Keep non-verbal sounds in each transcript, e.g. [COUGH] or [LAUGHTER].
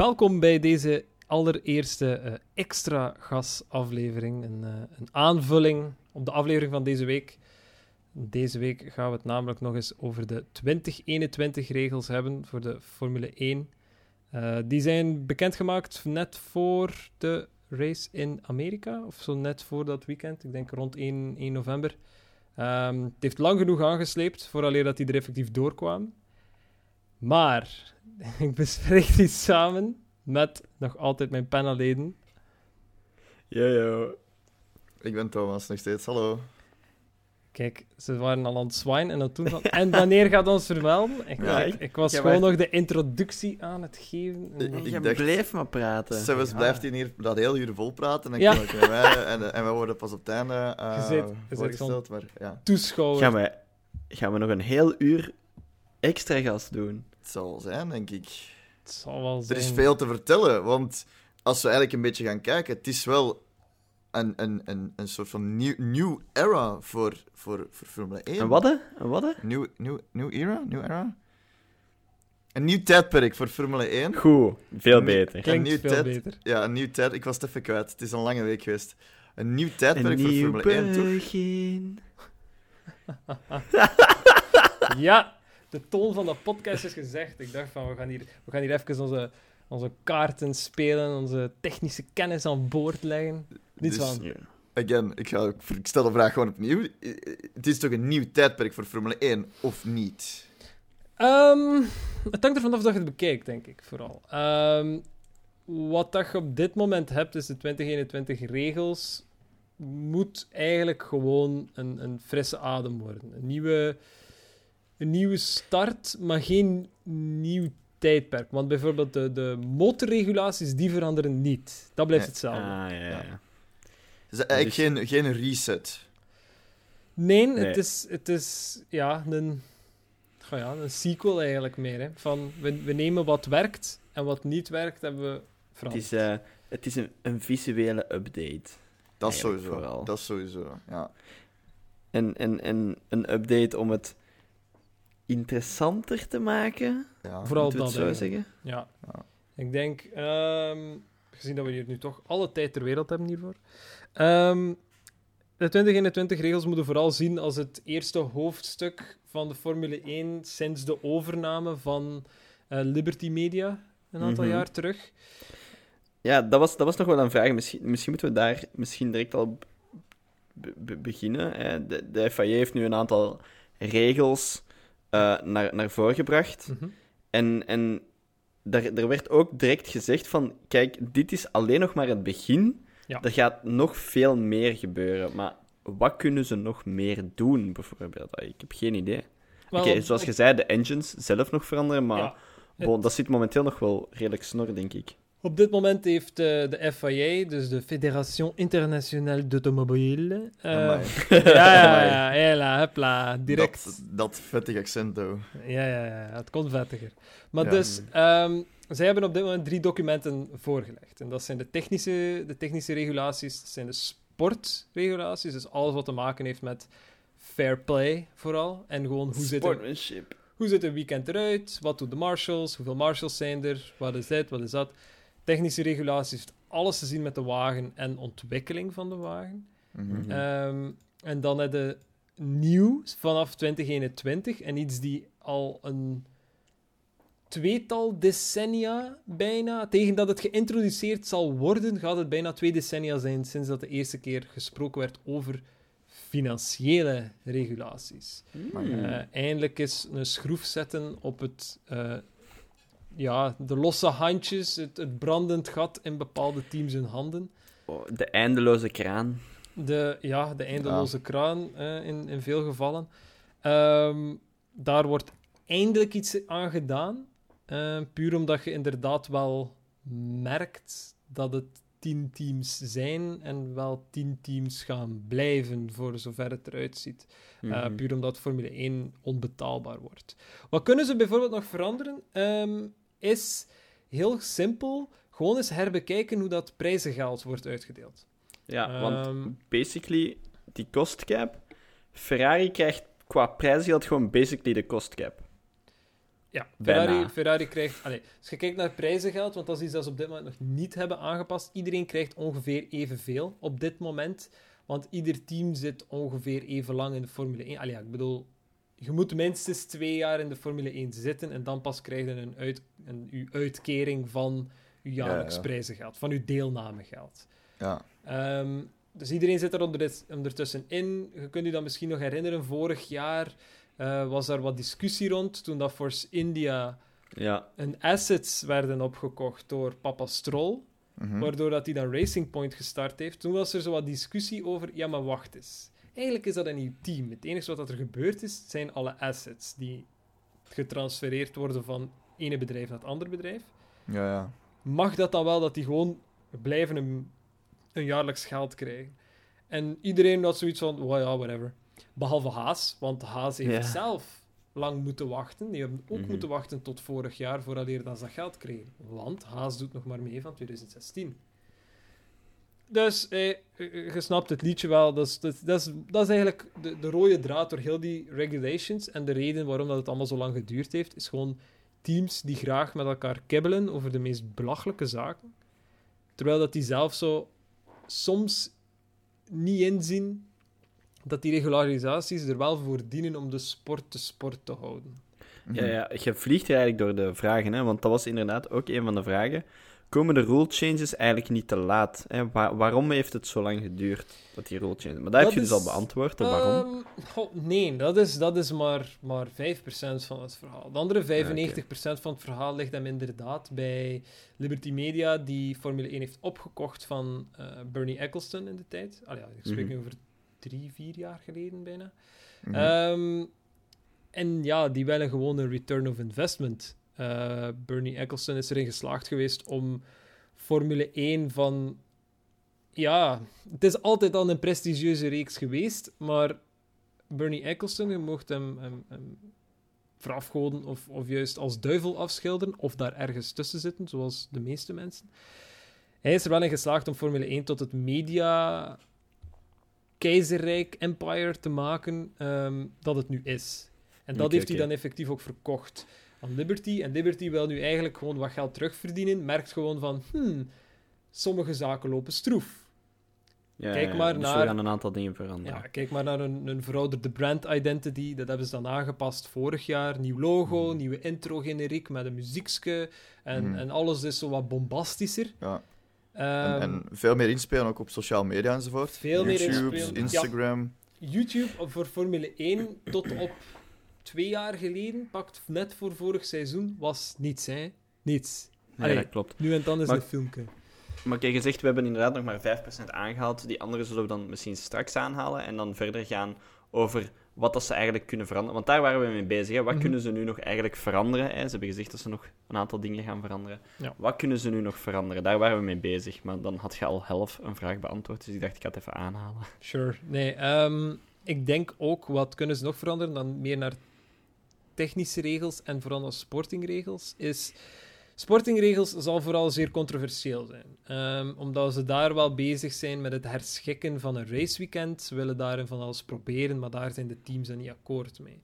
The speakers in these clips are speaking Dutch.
welkom bij deze allereerste uh, extra gasaflevering. Een, uh, een aanvulling op de aflevering van deze week. Deze week gaan we het namelijk nog eens over de 2021-regels hebben voor de Formule 1. Uh, die zijn bekendgemaakt net voor de race in Amerika, of zo net voor dat weekend. Ik denk rond 1, 1 november. Um, het heeft lang genoeg aangesleept vooraleer dat die er effectief doorkwamen. Maar [LAUGHS] ik bespreek die samen met nog altijd mijn panelleden. Yo, yo. Ik ben Thomas, nog steeds. Hallo. Kijk, ze waren al aan het zwijn en toen van... [LAUGHS] En wanneer gaat ons vermelden? Ik, ja, ik, ik was gewoon nog de introductie aan het geven. En ik, ik dacht, blijf maar praten. Zelfs ja. blijft hij hier dat heel uur vol praten en, ja. met mij, en, en we worden pas op het einde uh, zit, voorgesteld. Maar, ja. Toeschouwer. Gaan we, gaan we nog een heel uur extra gast doen? Het zal zijn, denk ik. Het zal wel zijn. Er is veel te vertellen, want als we eigenlijk een beetje gaan kijken, het is wel een, een, een, een soort van nieuw, new era voor, voor, voor Formule 1. Een wat? Een wat? Nieuw, nieuw, nieuw era? Nieuw era? Een nieuw tijdperk voor Formule 1. Goed, veel beter. Klinkt een nieuw veel tijd, beter. Ja, een nieuw tijd. Ik was het even kwijt. Het is een lange week geweest. Een nieuw tijdperk een voor Formule begin. 1, [LAUGHS] toch? ja, de toon van de podcast is gezegd. Ik dacht van, we gaan hier, we gaan hier even onze, onze kaarten spelen, onze technische kennis aan boord leggen. Niets Dus- van. Again, ik, ga, ik stel de vraag gewoon opnieuw. Het is toch een nieuw tijdperk voor Formule 1, of niet? Ehm, het hangt er vanaf dat je het bekijkt, denk ik, vooral. Ehm, wat dat je op dit moment hebt, is de 2021 regels, moet eigenlijk gewoon een, een frisse adem worden. Een nieuwe, een nieuwe start, maar geen nieuw tijdperk. Want bijvoorbeeld de, de motorregulaties, die veranderen niet. Dat blijft Nee. hetzelfde. Ah, ja, ja. Het is eigenlijk geen, geen reset. Nee, Nee. Het, is, het is ja, een, ja, een sequel eigenlijk meer. Hè. Van, we, we nemen wat werkt en wat niet werkt, hebben we Het veranderd. is, eh, het is een, een visuele update. Dat sowieso. vooral. Dat is sowieso, ja. En, en, en een update om het interessanter te maken, ja. Vooral dat zo zeggen. Ja. Ja. Ik denk, ehm, gezien dat we hier nu toch alle tijd ter wereld hebben hiervoor. Ehm, de 2021 regels moeten vooral zien als het eerste hoofdstuk van de Formule 1 sinds de overname van eh, Liberty Media een aantal Mhm. jaar terug. Ja, dat was, dat was nog wel een vraag. Misschien, misschien moeten we daar misschien direct al be- be- beginnen. Hè. De, de FIA heeft nu een aantal regels eh, naar, naar voren gebracht. Mhm. En, en daar, er werd ook direct gezegd van, kijk, dit is alleen nog maar het begin. Ja. Er gaat nog veel meer gebeuren. Maar wat kunnen ze nog meer doen, bijvoorbeeld? Ah, Ik heb geen idee. Oké, zoals je zei, de engines zelf nog veranderen, maar ja, bon, dat zit momenteel nog wel redelijk snor, denk ik. Op dit moment heeft eh, de FIA, dus de Fédération Internationale d'Automobile... eh, [LAUGHS] ja, ja, ja, hopla, direct. Dat, dat vettig accent. Ja, ja, ja, het kon vettiger. Maar dus, ehm, zij hebben op dit moment drie documenten voorgelegd. En dat zijn de technische, de technische regulaties, dat zijn de sportregulaties, dus alles wat te maken heeft met fair play vooral. En gewoon hoe zit, een, hoe zit een weekend eruit, wat doen de marshals, hoeveel marshals zijn er, wat is dit, wat is dat. Technische regulaties heeft alles te zien met de wagen en ontwikkeling van de wagen. Mhm. Mhm. Ehm, en dan heb je nieuw vanaf 2021 en iets die al een tweetal decennia bijna, tegen dat het geïntroduceerd zal worden, gaat het bijna twee decennia zijn sinds dat de eerste keer gesproken werd over financiële regulaties. Hmm. Eh, eindelijk is een schroef zetten op het, eh, ja, de losse handjes, het, het brandend gat in bepaalde teams hun handen. Oh, de eindeloze kraan. De, ja, de eindeloze kraan eh, in, in veel gevallen. Ehm, daar wordt eindelijk iets aan gedaan. eh, puur omdat je inderdaad wel merkt dat het tien teams zijn en wel tien teams gaan blijven voor zover het eruit ziet. Uh, Mhm. puur omdat Formule 1 onbetaalbaar wordt. Wat kunnen ze bijvoorbeeld nog veranderen? Ehm, is heel simpel. Gewoon eens herbekijken hoe dat prijzengeld wordt uitgedeeld. Ja, want Ehm, basically, die cost cap, Ferrari krijgt qua prijsgeld gewoon basically de cost cap. Ja, Bijna. Ferrari, Ferrari krijgt... Allee, als je kijkt naar prijzengeld, want dat is iets dat ze op dit moment nog niet hebben aangepast. Iedereen krijgt ongeveer evenveel op dit moment. Want ieder team zit ongeveer even lang in de Formule 1. Allee, ja, ik bedoel, je moet minstens twee jaar in de Formule 1 zitten en dan pas krijg je een, uit, een uw uitkering van je jaarlijks ja. prijzengeld, van uw deelnamegeld. Ja. Ehm, dus iedereen zit er onder, ondertussen in. Je kunt je dat misschien nog herinneren, vorig jaar eh, was daar wat discussie rond toen dat Force India Ja, een assets werden opgekocht door Papa Stroll, Mhm. waardoor dat hij dan Racing Point gestart heeft. Toen was er zo wat discussie over, ja maar wacht eens. Eigenlijk is dat een nieuw team. Het enige wat er gebeurd is, zijn alle assets die getransfereerd worden van ene bedrijf naar het andere bedrijf. Ja, ja. Mag dat dan wel dat die gewoon blijven een, een jaarlijks geld krijgen? En iedereen had zoiets van, well, ja, whatever. Behalve Haas, want Haas heeft Ja. zelf lang moeten wachten. Die hebben ook Mhm. moeten wachten tot vorig jaar voordat ze dat geld kregen. Want Haas doet nog maar mee van 2016. Dus, eh, je snapt het liedje wel. Dat is, dat, dat is, dat is eigenlijk de, de rode draad door heel die regulations. En de reden waarom dat het allemaal zo lang geduurd heeft, is gewoon teams die graag met elkaar kibbelen over de meest belachelijke zaken. Terwijl dat die zelf zo soms niet inzien dat die regularisaties er wel voor dienen om de sport te sport te houden. Ja, ja, je vliegt er eigenlijk door de vragen, hè, want dat was inderdaad ook een van de vragen. Komen de rule changes eigenlijk niet te laat? Hè? Wa- waarom heeft het zo lang geduurd, dat die rule changes? Maar dat, heb je dus al beantwoord, waarom? Ehm, goh, nee, dat is, dat is maar, maar 5% van het verhaal. De andere 95% van het verhaal ligt hem inderdaad bij Liberty Media, die Formule 1 heeft opgekocht van eh, Bernie Eccleston in de tijd. Allee, ja, ik spreek Mhm. nu over drie, vier jaar geleden bijna. Mhm. Ehm, en ja, die willen gewoon een return of investment. Eh, Bernie Eccleston is erin geslaagd geweest om Formule 1 van... Ja, het is altijd al een prestigieuze reeks geweest, maar Bernie Eccleston, je mocht hem, hem, hem verafgoden of, of juist als duivel afschilderen, of daar ergens tussen zitten, zoals de meeste mensen. Hij is er wel in geslaagd om Formule 1 tot het media keizerrijk empire te maken ehm, dat het nu is. En dat heeft hij dan effectief ook verkocht aan Liberty. En Liberty wil nu eigenlijk gewoon wat geld terugverdienen. Merkt gewoon van, hmm, sommige zaken lopen stroef. Ja, kijk ja, maar dus naar- we gaan een aantal dingen veranderen. Ja, kijk maar naar een, een verouderde brand identity. Dat hebben ze dan aangepast vorig jaar. Nieuw logo, Mhm. nieuwe intro-generiek met een muziekske. En, Mhm. en alles is zo wat bombastischer. ja. Ehm, en, en veel meer inspelen, ook op sociale media enzovoort. Veel meer YouTube, inspelen, ja. Instagram. YouTube voor Formule 1 tot op twee jaar geleden, pakt net voor vorig seizoen, was niets, hè? Niets. Ja, dat klopt. Nu en dan is Maar- een filmpje. Maar kijk, je zegt, we hebben inderdaad nog maar 5% aangehaald. Die andere zullen we dan misschien straks aanhalen. En dan verder gaan over wat dat ze eigenlijk kunnen veranderen. Want daar waren we mee bezig. Hè. Wat Mhm. kunnen ze nu nog eigenlijk veranderen? Hè? Ze hebben gezegd dat ze nog een aantal dingen gaan veranderen. Ja. Wat kunnen ze nu nog veranderen? Daar waren we mee bezig. Maar dan had je al half een vraag beantwoord. Dus ik dacht, ik ga het even aanhalen. Sure. Nee, ehm, ik denk ook, wat kunnen ze nog veranderen dan meer naar technische regels en vooral naar sportingregels, is... Sportingregels zal vooral zeer controversieel zijn. Ehm, omdat ze daar wel bezig zijn met het herschikken van een raceweekend. Ze willen daarin van alles proberen, maar daar zijn de teams dan niet akkoord mee.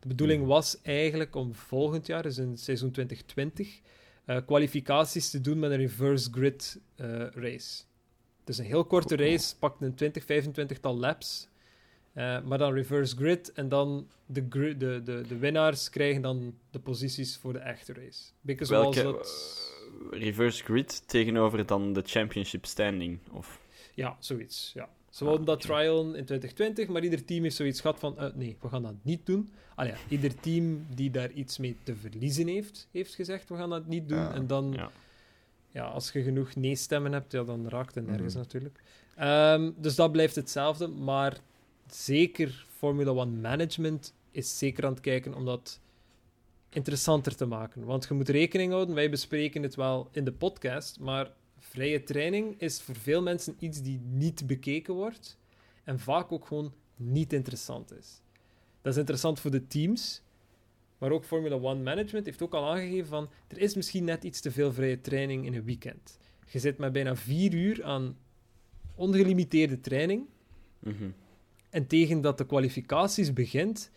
De bedoeling Mhm. was eigenlijk om volgend jaar, dus in seizoen 2020, eh, kwalificaties te doen met een reverse grid eh, race. Dus een heel korte race, pakt een 20, 25 tal laps. Eh, maar dan reverse grid en dan de, gri- de, de, de winnaars krijgen dan de posities voor de echte race. Beetje zoals Welke dat... eh, reverse grid tegenover dan de championship standing? Of... Ja, zoiets. Ja. Ze wilden dat oké. trial in 2020, maar ieder team heeft zoiets gehad van... eh, nee, we gaan dat niet doen. Ah ja, ieder team die daar iets mee te verliezen heeft, heeft gezegd, we gaan dat niet doen. Ja, en dan... ja. Ja, als je genoeg nee-stemmen hebt, ja, dan raakt het nergens Mhm. natuurlijk. Ehm, dus dat blijft hetzelfde, maar zeker Formula One Management is zeker aan het kijken om dat interessanter te maken. Want je moet rekening houden, wij bespreken het wel in de podcast, maar vrije training is voor veel mensen iets die niet bekeken wordt en vaak ook gewoon niet interessant is. Dat is interessant voor de teams, maar ook Formula One Management heeft ook al aangegeven van er is misschien net iets te veel vrije training in een weekend. Je zit met bijna vier uur aan ongelimiteerde training Mhm. En tegen dat de kwalificaties begint,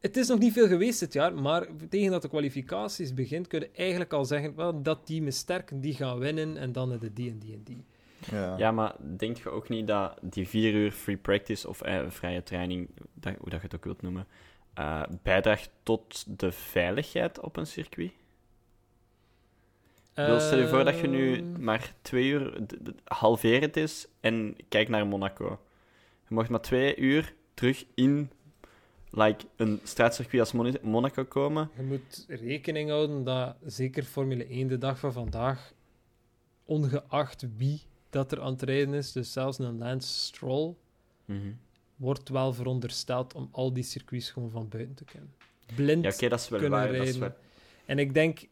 het is nog niet veel geweest dit jaar, maar tegen dat de kwalificaties begint, kun je eigenlijk al zeggen wel, dat team is sterk, die gaan winnen en dan de die en die en die. Ja. Ja, maar denk je ook niet dat die vier uur free practice of eh, vrije training, dat, hoe dat je het ook wilt noemen, eh, bijdraagt tot de veiligheid op een circuit? Bedoel, stel je voor dat je nu Ehm, maar twee uur, d- d- halveer het is en kijk naar Monaco. Je mag maar twee uur terug in like, een straatcircuit als Monaco komen. Je moet rekening houden dat zeker Formule 1 de dag van vandaag, ongeacht wie dat er aan het rijden is, dus zelfs een Lance Stroll, Mhm. wordt wel verondersteld om al die circuits gewoon van buiten te kennen. Blind Ja, dat is wel kunnen waar. Dat is rijden. En ik denk,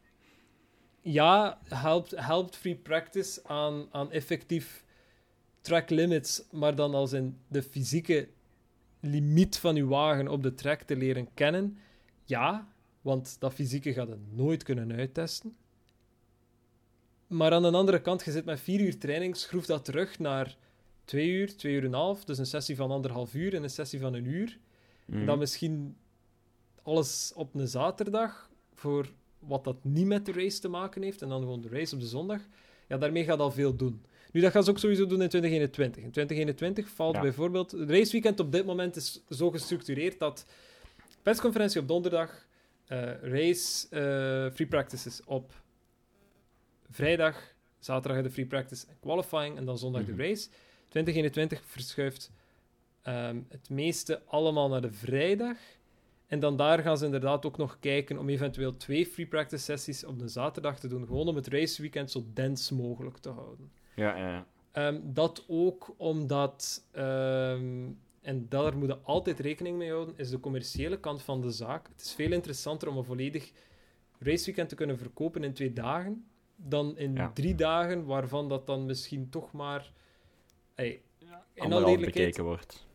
ja, helpt, helpt free practice aan, aan effectief track limits, maar dan als in de fysieke limiet van uw wagen op de track te leren kennen. Ja, want dat fysieke gaat het nooit kunnen uittesten. Maar aan de andere kant, je zit met vier uur training, schroef dat terug naar twee uur, twee uur en een half. Dus een sessie van anderhalf uur en een sessie van een uur. Mhm. Dan misschien alles op een zaterdag voor wat dat niet met de race te maken heeft en dan gewoon de race op de zondag. Ja, daarmee gaat al veel doen. Nu, dat gaan ze ook sowieso doen in 2021. In 2021 valt Ja. bijvoorbeeld... Het raceweekend op dit moment is zo gestructureerd dat persconferentie op donderdag, eh, race, eh, free practices op vrijdag, zaterdag de free practice en qualifying en dan zondag Mhm. de race. 2021 verschuift ehm, het meeste allemaal naar de vrijdag. En dan daar gaan ze inderdaad ook nog kijken om eventueel twee free practice sessies op de zaterdag te doen. Gewoon om het raceweekend zo dens mogelijk te houden. Ja, ja. Ehm, dat ook omdat, ehm, en daar moet je altijd rekening mee houden, is de commerciële kant van de zaak. Het is veel interessanter om een volledig raceweekend te kunnen verkopen in twee dagen, dan in Ja. drie dagen, waarvan dat dan misschien toch maar... Hey, in alle bekeken wordt.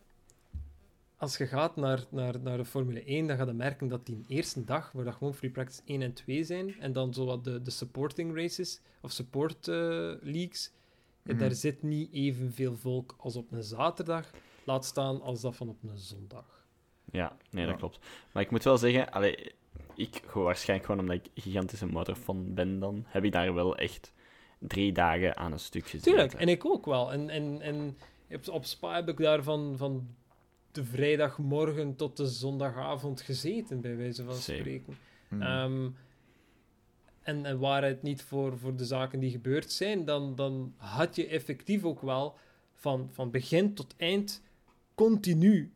als je gaat naar, naar, naar de Formule 1, dan ga je merken dat die eerste dag, waar dat gewoon free practice 1 en 2 zijn, en dan zo wat de, de supporting races, of support eh, leagues, Mhm. daar zit niet evenveel volk als op een zaterdag, laat staan als dat van op een zondag. Ja, nee, dat Ja. klopt. Maar ik moet wel zeggen, allee, ik, gewoon waarschijnlijk gewoon omdat ik gigantische motorfan ben dan, heb ik daar wel echt drie dagen aan een stuk gezeten. Tuurlijk, en ik ook wel. En, en, en op, op Spa heb ik daar van, van de vrijdagmorgen tot de zondagavond gezeten, bij wijze van spreken. Mhm. Ehm, en, en waar het niet voor, voor de zaken die gebeurd zijn, dan, dan had je effectief ook wel van, van begin tot eind continu.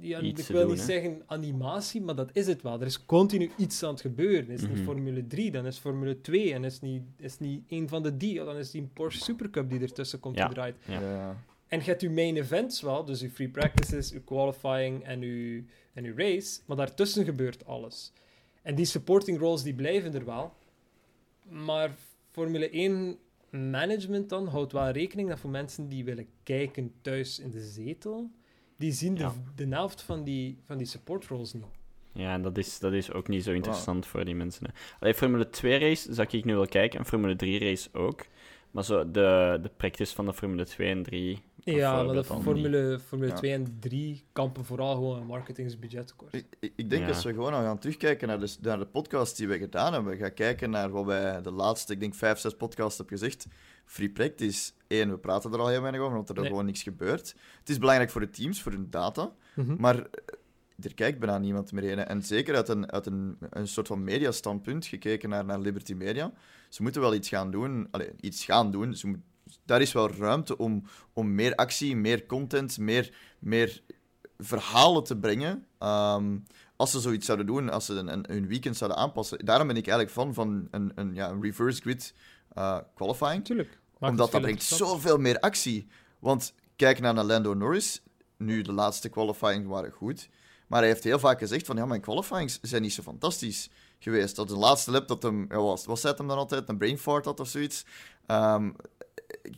Ja, Iets ik wil doen, niet hè? zeggen animatie, maar dat is het wel. Er is continu iets aan het gebeuren. Is het Mhm. niet Formule 3, dan is Formule 2. En is het niet, is het niet een van de die, dan is het die Porsche Supercup die ertussen komt Ja. Ja. ja. En je hebt je main events wel, dus je free practices, je qualifying en je, en je race, maar daartussen gebeurt alles. En die supporting roles die blijven er wel. Maar Formule 1 management dan houdt wel rekening dat voor mensen die willen kijken thuis in de zetel, die zien Ja. de, de helft van die, van die support roles niet. Ja, en dat is, dat is ook niet zo interessant voor die mensen. Hè. Allee, Formule 2 race zou ik nu wel kijken, en Formule 3 race ook. Maar zo de, de practice van de Formule 2 en 3. Ja, maar de Formule, Formule Ja. 2 en 3 kampen vooral gewoon een marketingsbudgettekort. Ik, ik, ik denk Ja. als we gewoon al gaan terugkijken naar de, naar de podcast die we gedaan hebben, gaan kijken naar wat wij de laatste, ik denk vijf, zes podcasts hebben gezegd. Free practice, één, we praten er al heel weinig over, want er is Nee. gewoon niks gebeurt. Het is belangrijk voor de teams, voor hun data, Mhm. maar eh, er kijkt bijna niemand meer heen. En zeker uit een, uit een, een soort van mediastandpunt, gekeken naar, naar Liberty Media, ze moeten wel iets gaan doen. Allee, iets gaan doen. Ze moet, daar is wel ruimte om, om meer actie, meer content, meer, meer verhalen te brengen. Ehm, als ze zoiets zouden doen, als ze een, een, hun weekend zouden aanpassen. Daarom ben ik eigenlijk fan van een, een, ja, reverse grid eh, qualifying. Het omdat dat brengt zoveel meer actie. Want kijk naar Lando Norris. Nu, de laatste qualifying waren goed. Maar hij heeft heel vaak gezegd van, ja, mijn qualifyings zijn niet zo fantastisch geweest. Dat de laatste lap dat hem, ja, was, was het hem dan altijd, een brain fart had of zoiets. Ehm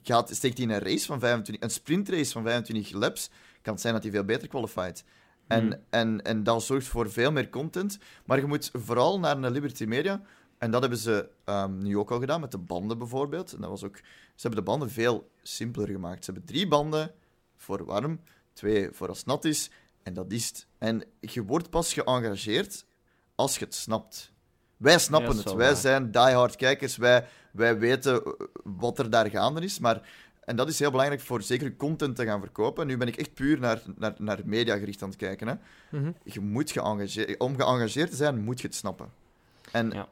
gaat, steekt hij in een race van 25, een sprintrace van 25 laps, kan het zijn dat hij veel beter qualified. En, Hmm. en, en dat zorgt voor veel meer content. Maar je moet vooral naar een Liberty Media. En dat hebben ze ehm, nu ook al gedaan met de banden bijvoorbeeld. En dat was ook, ze hebben de banden veel simpeler gemaakt. Ze hebben drie banden voor warm, twee voor als het nat is En dat is het. En je wordt pas geëngageerd als je het snapt. Wij snappen Ja, het. Wij waar. zijn diehard kijkers. Wij, wij weten eh, wat er daar gaande is. Maar, en dat is heel belangrijk voor zeker content te gaan verkopen. Nu ben ik echt puur naar, naar, naar media gericht aan het kijken. Hè. Mhm. Je moet geëngageerd... Om geëngageerd te zijn, moet je het snappen. En Ja.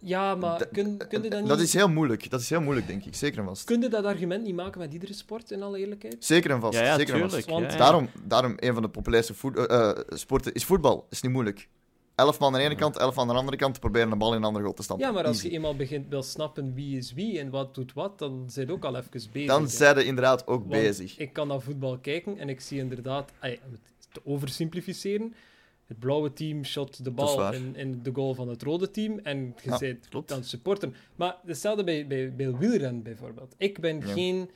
Ja, maar kun, kun je dat niet... dat is heel moeilijk. Dat is heel moeilijk, denk ik. Zeker en vast. Kun je dat argument niet maken met iedere sport, in alle eerlijkheid? Zeker en vast. Ja, ja, zeker en vast. tuurlijk. Want ja, ja. Daarom, daarom een van de populairste voet- eh, eh, sporten is voetbal. Is niet moeilijk. Elf man aan de ene kant, elf aan de andere kant. Proberen een bal in een andere goal te stampen. Ja, maar als Easy. je eenmaal begint wil snappen wie is wie en wat doet wat, dan zijn je ook al even bezig. Dan zijn ze inderdaad ook Want bezig. Ik kan naar voetbal kijken en ik zie inderdaad, ay, te oversimplificeren, het blauwe team shot de bal in, in de goal van het rode team en je Ja, bent klopt. dan supporter. Maar hetzelfde bij, bij, bij wielrennen bijvoorbeeld. Ik ben Ja. geen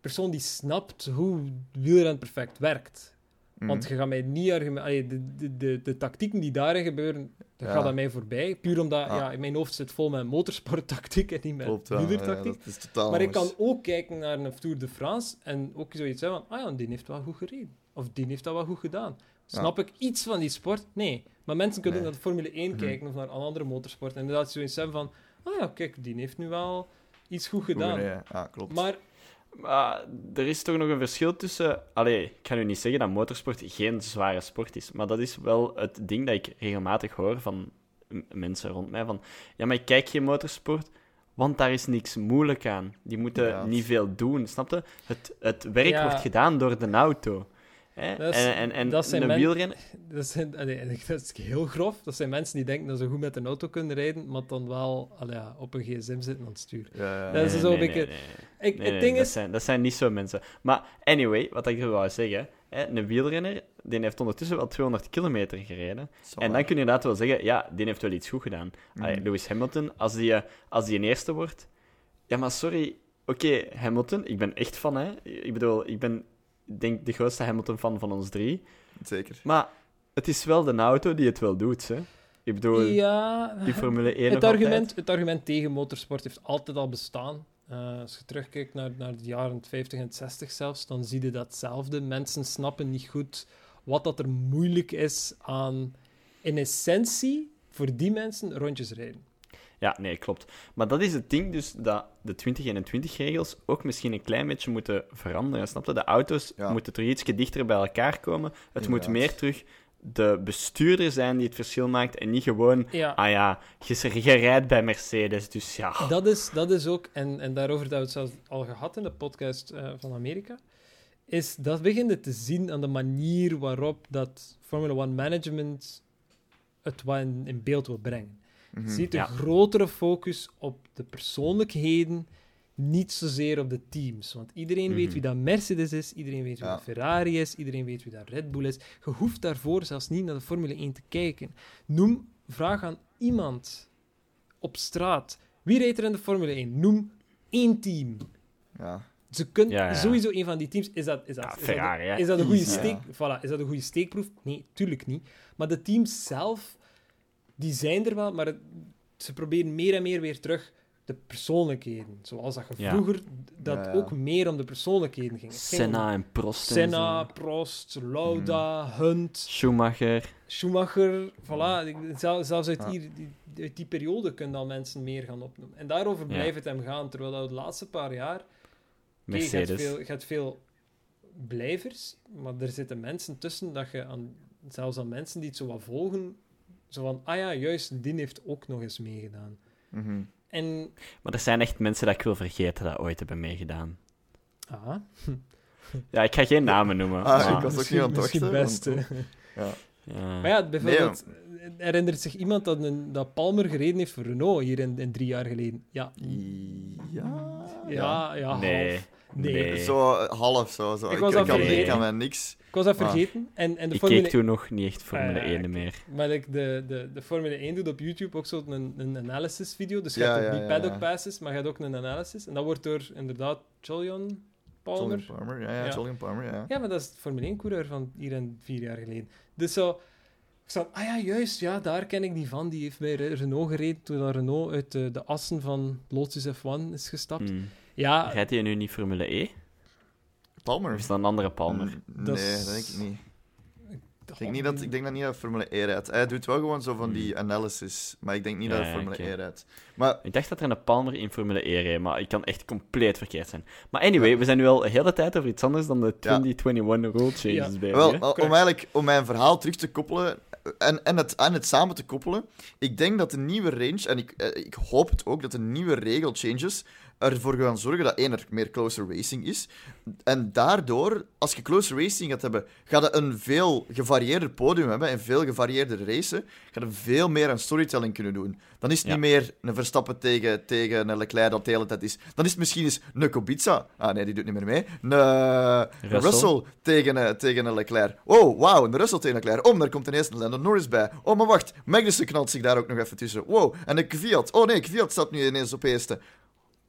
persoon die snapt hoe wielrennen perfect werkt. Mhm. Want je gaat mij niet argumenteren. De, de, de, de tactieken die daarin gebeuren, dat Ja. gaat aan mij voorbij. Puur omdat Ja. ja. in mijn hoofd zit vol met motorsporttactiek en niet met Klopt, ja. ja, maar ik kan ook kijken naar een Tour de France en ook zoiets hebben van, ah ja, die heeft wel goed gereden. Of die heeft dat wel goed gedaan. Snap ik iets van die sport? Nee. Maar mensen kunnen Nee. naar de Formule 1 Mhm. kijken of naar een andere motorsport en inderdaad zoiets hebben van, ah ja, kijk, die heeft nu wel iets goed gedaan. Ja, klopt. Maar Maar er is toch nog een verschil tussen... Allee, ik ga nu niet zeggen dat motorsport geen zware sport is, maar dat is wel het ding dat ik regelmatig hoor van mensen rond mij, van ja, maar ik kijk geen motorsport, want daar is niks moeilijk aan. Die moeten Ja. niet veel doen, snap je? Het, het werk Ja. wordt gedaan door de auto. Hè? Dat is- en en, en dat zijn een wielrenner... Dat, zijn, allee, [LAUGHS] dat is heel grof. Dat zijn mensen die denken dat ze goed met een auto kunnen rijden, maar dan wel allee, op een gsm zitten aan het sturen. Ja, Dat is zo een beetje- nee. Ik, het ding dat, is... zijn, dat zijn niet zo mensen. Maar anyway, wat ik er wou zeggen, hè, een wielrenner die heeft ondertussen wel 200 kilometer gereden. En dan kun je inderdaad wel zeggen, ja, die heeft wel iets goed gedaan. Allee, Lewis Hamilton, als die, als die een eerste wordt... Ja, maar sorry. Oké, Hamilton, ik ben echt van, hè. Ik bedoel, ik ben, denk, de grootste Hamilton-fan van ons drie. Zeker. Maar het is wel de auto die het wel doet, hè. Ik bedoel, Ja, die Formule 1 het argument, het argument tegen motorsport heeft altijd al bestaan. Eh, als je terugkijkt naar, naar de jaren 50 en 60 zelfs, dan zie je datzelfde. Mensen snappen niet goed wat dat er moeilijk is aan, in essentie, voor die mensen, rondjes rijden. Ja, nee, klopt. Maar dat is het ding dus, dat de 2021-regels ook misschien een klein beetje moeten veranderen, snap je? De auto's Ja. moeten terug ietsje dichter bij elkaar komen. Het moet meer terug de bestuurder zijn die het verschil maakt en niet gewoon... Ja, Ah ja, je, je rijdt bij Mercedes, dus ja. dat is, dat is ook, en, en daarover hebben we het zelfs al gehad in de podcast eh, van Amerika, is dat beginnen te zien aan de manier waarop dat Formula One management het wat in, in beeld wil brengen. Mhm. Je ziet een Ja. grotere focus op de persoonlijkheden, niet zozeer op de teams. Want iedereen weet Mhm. wie dat Mercedes is, iedereen weet wie Ja. dat Ferrari is, iedereen weet wie dat Red Bull is. Je hoeft daarvoor zelfs niet naar de Formule 1 te kijken. Noem, vraag aan iemand op straat. Wie rijdt er in de Formule 1? Noem één team. Ja. Ze kunnen Ja, ja. sowieso een van die teams. Is dat, is dat, Ja, is dat, Ferrari, hè. is dat een goede Ja. steek? Voilà, is dat een goede steekproef? Nee, tuurlijk niet. Maar de teams zelf, die zijn er wel, maar het- ze proberen meer en meer weer terug de persoonlijkheden. Zoals dat je Ja. vroeger dat Ja, ja. ook meer om de persoonlijkheden ging. Senna en Prost en Senna. Prost, Lauda, Hunt, Schumacher. Schumacher, voilà. Zelfs uit, Ja. hier, die, uit die periode kunnen al mensen meer gaan opnoemen. En daarover Ja. blijft het hem gaan, terwijl dat de laatste paar jaar... oké, je, hebt Mercedes. veel, je hebt veel blijvers, maar er zitten mensen tussen dat je aan... Zelfs aan mensen die het zo wat volgen, zo van, ah ja, juist, die heeft ook nog eens meegedaan. Mhm. En... Maar er zijn echt mensen dat ik wil vergeten dat ooit hebben meegedaan. Ah, [LAUGHS] Ja, ik ga geen namen noemen. Ah, maar- ik was ook niet aan het misschien wachten, best, want-. Ja. Ja. Maar ja, bijvoorbeeld, herinnert zich iemand dat, een, dat Palmer gereden heeft voor Renault hier in, in drie jaar geleden? Ja. Ja. Ja, ja, nee. half. Nee. Nee. Zo eh, half zo. zo. Ik was ik, kan, vergeten. ik kan mij niks. Ik was dat Ah. vergeten. En, en de Ik Formule keek toen nog niet echt Formule Ah, ja, 1 oké. meer. Maar like, de, de, de Formule 1 doet op YouTube ook zo'n een, een analysis video. Dus je Ja, hebt ook ja, die ja, paddock ja. passes, maar je hebt ook een analysis. En dat wordt door inderdaad Julian Palmer. Julian Palmer, ja, ja, Ja. Julian Palmer, ja. Ja, maar dat is de Formule 1-coureur van hier en vier jaar geleden. Dus zo... Ik zat, ah ja, juist, ja, daar ken ik die van. Die heeft bij Re- Renault gereden toen dat Renault uit de, de assen van Lotus F1 is gestapt. Hmm. Ja, Rijdt hij nu niet Formule E? Palmer? Of is dat een andere Palmer? Mm, Dat nee, is- dat denk ik niet. Ik denk, niet dat, ik denk dat niet dat Formule E rijdt. Hij doet wel gewoon zo van die analysis, maar ik denk niet Ja, dat hij Formule. E rijdt. Maar Ik dacht dat er een Palmer in Formule E reed, maar ik kan echt compleet verkeerd zijn. Maar anyway, we zijn nu al de hele tijd over iets anders dan de 2021 rule changes Ja. bezig. Wel, om eigenlijk om mijn verhaal terug te koppelen en, en, het, en het samen te koppelen. Ik denk dat de nieuwe range, en ik, eh, ik hoop het ook, dat de nieuwe regelchanges ervoor gaan zorgen dat één, er meer closer racing is. En daardoor, als je closer racing gaat hebben, ga je een veel gevarieerder podium hebben en veel gevarieerder racen. Ga je veel meer aan storytelling kunnen doen. Dan is het Ja. niet meer een Verstappen tegen, tegen een Leclerc dat de hele tijd is. Dan is het misschien eens een Kubica. Ah nee, die doet niet meer mee. Een, eh. Russell tegen, eh, tegen een Leclerc. Oh, wauw, een Russell tegen Leclerc. Oh, daar komt ineens een Lando Norris bij. Oh, maar wacht, Magnussen knalt zich daar ook nog even tussen. Wow, en een Kvyat. Oh nee, Kvyat staat nu ineens op eerste.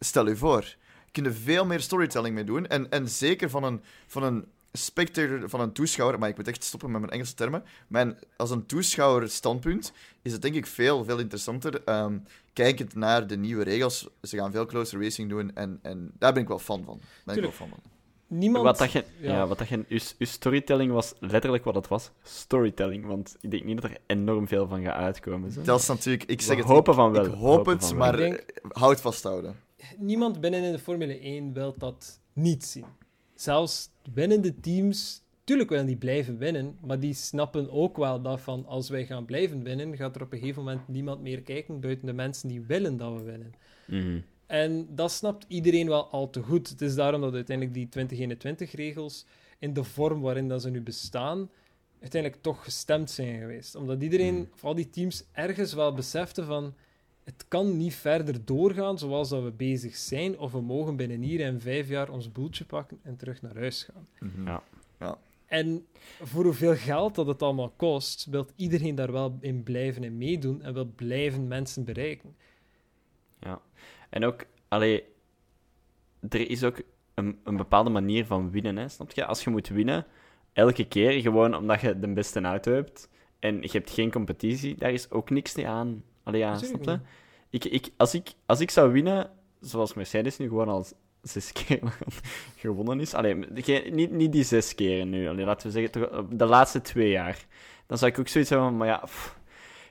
Stel u voor, je kunt er veel meer storytelling mee doen. En, en zeker van een, van een spectator, van een toeschouwer, maar ik moet echt stoppen met mijn Engelse termen. Mijn, als een toeschouwer standpunt is het denk ik veel, veel interessanter. ehm, kijkend naar de nieuwe regels. Ze gaan veel closer racing doen en, en daar ben ik wel fan van. Ben ik wel fan van. Niemand... Wat dat je, ja. ja. wat dat je, uw, uw storytelling was letterlijk wat het was. Storytelling, want ik denk niet dat er enorm veel van gaat uitkomen. Zo. Dat is natuurlijk, ik zeg We het, hopen ik, van wel. ik We hoop hopen het, maar denk- houd vasthouden. Niemand binnen in de Formule 1 wil dat niet zien. Zelfs binnen de teams, tuurlijk willen die blijven winnen, maar die snappen ook wel dat van als wij gaan blijven winnen, gaat er op een gegeven moment niemand meer kijken buiten de mensen die willen dat we winnen. Mhm. En dat snapt iedereen wel al te goed. Het is daarom dat uiteindelijk die 2021-regels in de vorm waarin dat ze nu bestaan, uiteindelijk toch gestemd zijn geweest. Omdat iedereen, Hmm. vooral die teams, ergens wel besefte van het kan niet verder doorgaan zoals dat we bezig zijn, of we mogen binnen hier en vijf jaar ons boeltje pakken en terug naar huis gaan. Mhm. Ja. En voor hoeveel geld dat het allemaal kost, wil iedereen daar wel in blijven en meedoen en wil blijven mensen bereiken. En ook, allee, er is ook een, een bepaalde manier van winnen, hè, snap je? Als je moet winnen, elke keer, gewoon omdat je de beste auto hebt en je hebt geen competitie, daar is ook niks te aan. Allee, ja, snap je? Ik, ik, als, ik, als ik zou winnen, zoals Mercedes nu gewoon al zes [LAUGHS] keer gewonnen is, allee, geen- niet, niet die zes keren nu, allee, laten we zeggen, toch, de laatste twee jaar, dan zou ik ook zoiets hebben van, maar ja, pff,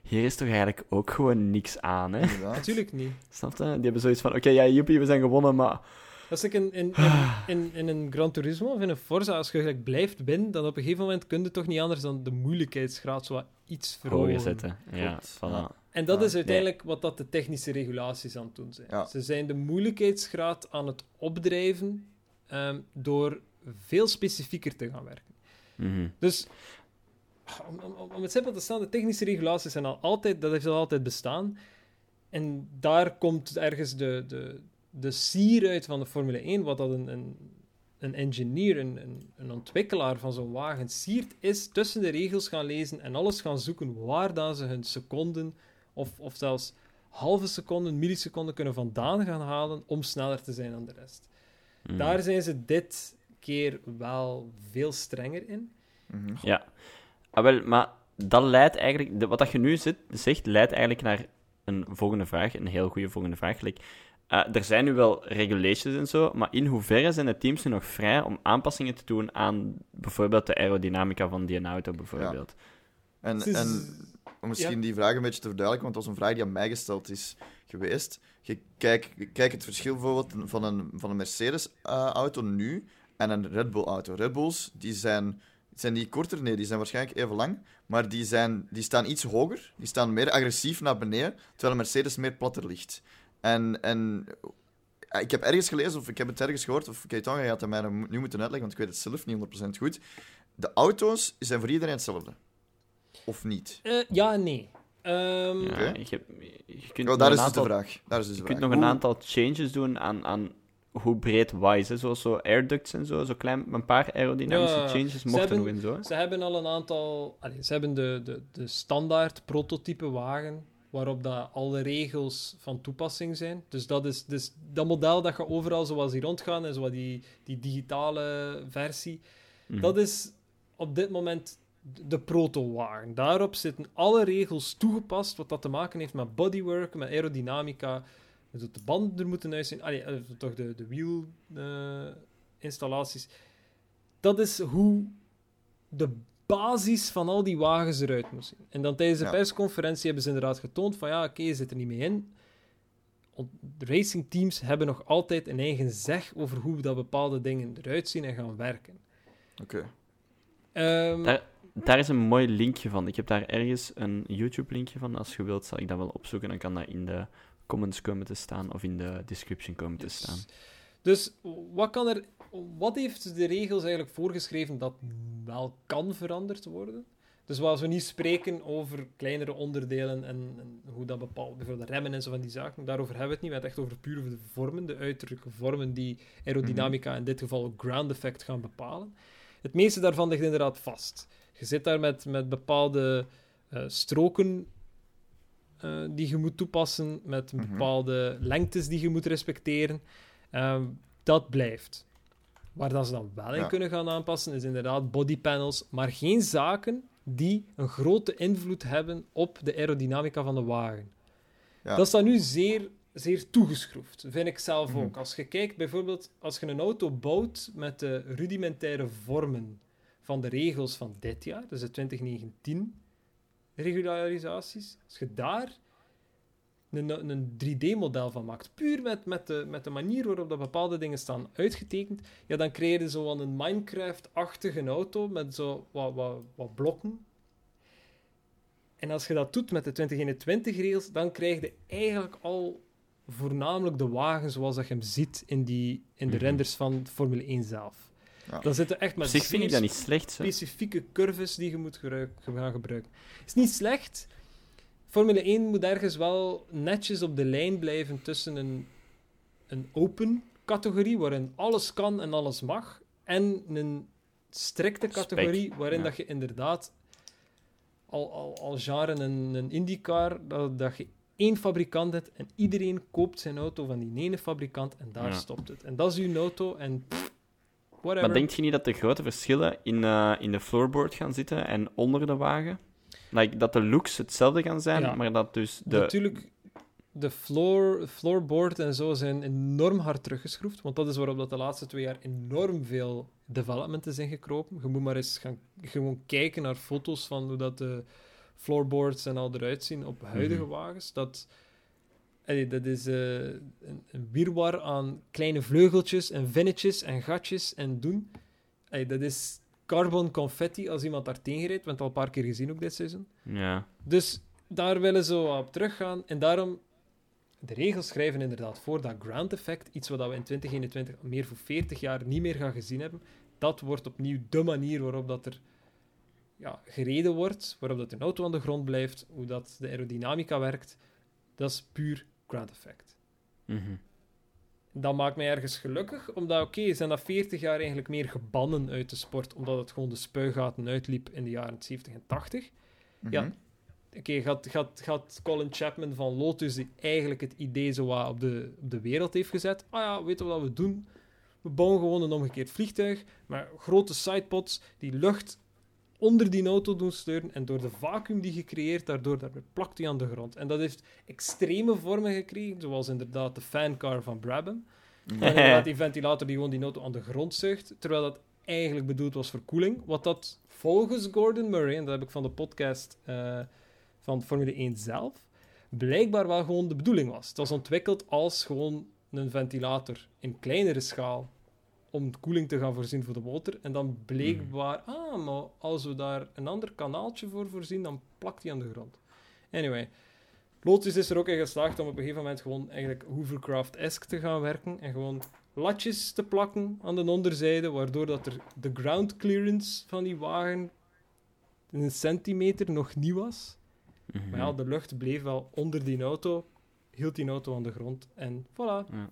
hier is toch eigenlijk ook gewoon niks aan, hè? Natuurlijk niet. Snap je? Die hebben zoiets van, oké, ja, joepie, we zijn gewonnen, maar... Dat is like in, in, in, in, in een Gran Turismo of in een Forza, als je gelijk blijft winnen, dan op een gegeven moment kun je toch niet anders dan de moeilijkheidsgraad zo wat iets verhogen. Hoger zetten. Ja, voilà. En dat is uiteindelijk wat dat de technische regulaties aan het doen zijn. Ja. Ze zijn de moeilijkheidsgraad aan het opdrijven ehm, door veel specifieker te gaan werken. Mhm. Dus om, om, om het simpel te stellen, de technische regulaties zijn al altijd, dat heeft al altijd bestaan. En daar komt ergens de, de, de sier uit van de Formule 1, wat dat een, een, een engineer, een, een, een ontwikkelaar van zo'n wagen siert, is tussen de regels gaan lezen en alles gaan zoeken waar dan ze hun seconden of, of zelfs halve seconden, milliseconden kunnen vandaan gaan halen om sneller te zijn dan de rest. Mhm. Daar zijn ze dit keer wel veel strenger in. Mhm. Ja. Ah, wel, maar dat leidt eigenlijk... de- wat dat je nu zit, zegt, leidt eigenlijk naar een volgende vraag. Een heel goede volgende vraag. Like, eh, er zijn nu wel regulations en zo, maar in hoeverre zijn de teams nu nog vrij om aanpassingen te doen aan bijvoorbeeld de aerodynamica van die auto, bijvoorbeeld? En, is- en om misschien die vraag een beetje te verduidelijken, want dat was een vraag die aan mij gesteld is geweest. Je kijk, kijk het verschil bijvoorbeeld van een, van een Mercedes-auto nu en een Red Bull-auto. Red Bulls, die zijn, zijn die korter? Nee, die zijn waarschijnlijk even lang, maar die, zijn, die staan iets hoger, die staan meer agressief naar beneden, terwijl een Mercedes meer platter ligt. En, en eh, ik heb ergens gelezen, of ik heb het ergens gehoord, of Keitan gaat het mij nu moeten uitleggen, want ik weet het zelf niet 100% goed. De auto's zijn voor iedereen hetzelfde. Of niet? Eh, ja en nee. Ehm, Ja, Oké. je, je kunt Oh, nog daar een is aantal, de vraag. Daar is dus de Je vraag. kunt nog een aantal changes doen aan, aan hoe breed wise, hè, zoals zo air ducts en zo, zo klein, een paar aerodynamische Ja, changes mochten hebben- nog in zo. Ze hebben al een aantal... allee, ze hebben de, de, de standaard prototype wagen, waarop dat alle regels van toepassing zijn. Dus dat is dus dat model dat je overal zoals die rondgaan en zo die, die digitale versie. Mhm. Dat is op dit moment de proto-wagen. Daarop zitten alle regels toegepast, wat dat te maken heeft met bodywork, met aerodynamica. Dus dat de banden er moeten uitzien. Allee, eh, toch de, de wiel-installaties. dat is hoe de basis van al die wagens eruit moest zien. En dan tijdens de Ja. persconferentie hebben ze inderdaad getoond van ja, oké, je zit er niet mee in. Want racingteams hebben nog altijd een eigen zeg over hoe dat bepaalde dingen eruit zien en gaan werken. Oké. Ehm, Daar, daar is een mooi linkje van. Ik heb daar ergens een YouTube-linkje van. Als je wilt, zal ik dat wel opzoeken. Dan kan dat in de comments komen te staan of in de description komen te Yes. staan. Dus wat, kan er, wat heeft de regels eigenlijk voorgeschreven dat wel kan veranderd worden? Dus als we niet spreken over kleinere onderdelen en, en hoe dat bepaalt, bijvoorbeeld de remmen en zo van die zaken, daarover hebben we het niet. We hebben het echt over puur de vormen, de uiterlijke vormen die aerodynamica, in dit geval ground effect, gaan bepalen. Het meeste daarvan ligt inderdaad vast. Je zit daar met, met bepaalde eh, stroken eh, die je moet toepassen, met Mhm. bepaalde lengtes die je moet respecteren. Ehm, dat blijft. Waar dan ze dan wel in Ja. kunnen gaan aanpassen, is inderdaad bodypanels, maar geen zaken die een grote invloed hebben op de aerodynamica van de wagen. Ja. Dat is dan nu zeer, zeer toegeschroefd, vind ik zelf Mhm. ook. Als je kijkt bijvoorbeeld, als je een auto bouwt met de rudimentaire vormen van de regels van dit jaar, dus de 2019 regularisaties, als je daar een, een 3D-model van maakt, puur met, met, de, met de manier waarop dat bepaalde dingen staan uitgetekend, ja, dan creëer je zo aan een Minecraft-achtige auto met zo wat, wat, wat blokken. En als je dat doet met de 2021-regels, dan krijg je eigenlijk al voornamelijk de wagen zoals dat je hem ziet in, die, in de Mhm. renders van Formule 1 zelf. Ja. Dan zitten echt Op met zich vind ik zeer dat niet slecht. Hè? specifieke curves die je moet gebruik- gaan gebruiken. Is niet slecht. Formule 1 moet ergens wel netjes op de lijn blijven tussen een, een open categorie, waarin alles kan en alles mag, en een strikte categorie, waarin ja. dat je inderdaad al, al, al jaren een, een IndyCar, dat, dat je één fabrikant hebt en iedereen koopt zijn auto van die ene fabrikant en daar Ja. stopt het. En dat is uw auto en pff, whatever. Maar denk je niet dat de grote verschillen in, eh, in de floorboard gaan zitten en onder de wagen? Like, dat de looks hetzelfde gaan zijn, Ja. maar dat dus de... Natuurlijk, de floor, floorboard en zo zijn enorm hard teruggeschroefd. Want dat is waarop dat de laatste twee jaar enorm veel development is ingekropen. Je moet maar eens gaan gewoon kijken naar foto's van hoe dat de floorboards en al eruit zien op huidige Mhm. wagens. Dat, allee, dat is eh, een, een wirwar aan kleine vleugeltjes en vinnetjes en gatjes en doen. Allee, dat is carbon confetti als iemand daar tegen rijdt. We hebben het al een paar keer gezien ook dit seizoen. Ja. Dus daar willen ze op teruggaan. En daarom, de regels schrijven inderdaad voor dat ground effect, iets wat we in 2021 al meer voor 40 jaar niet meer gaan gezien hebben, dat wordt opnieuw de manier waarop dat er ja, gereden wordt, waarop dat een auto aan de grond blijft, hoe dat de aerodynamica werkt. Dat is puur ground effect. Mhm. Dat maakt mij ergens gelukkig, omdat, oké, zijn dat 40 jaar eigenlijk meer gebannen uit de sport, omdat het gewoon de spuigaten uitliep in de jaren 70 en 80. Ja. Mhm. Oké, gaat, gaat, gaat Colin Chapman van Lotus, die eigenlijk het idee zo wat op de, op de wereld heeft gezet. Ah ja, weet je wat we doen? We bouwen gewoon een omgekeerd vliegtuig met grote sidepods die lucht onder die auto doen steuren en door de vacuüm die gecreëerd daardoor, daarmee plakt hij aan de grond. En dat heeft extreme vormen gekregen, zoals inderdaad de fancar van Brabham. En inderdaad die ventilator die gewoon die auto aan de grond zuigt, terwijl dat eigenlijk bedoeld was voor koeling. Wat dat volgens Gordon Murray, en dat heb ik van de podcast eh, van Formule 1 zelf, blijkbaar wel gewoon de bedoeling was. Het was ontwikkeld als gewoon een ventilator in kleinere schaal om de koeling te gaan voorzien voor de motor. En dan blijkbaar, ah, maar als we daar een ander kanaaltje voor voorzien, dan plakt hij aan de grond. Anyway, Lotus is er ook in geslaagd om op een gegeven moment gewoon eigenlijk Hovercraft-esque te gaan werken en gewoon latjes te plakken aan de onderzijde, waardoor dat er de ground clearance van die wagen een centimeter nog niet was. Mhm. Maar ja, de lucht bleef wel onder die auto, hield die auto aan de grond en voilà. Ja.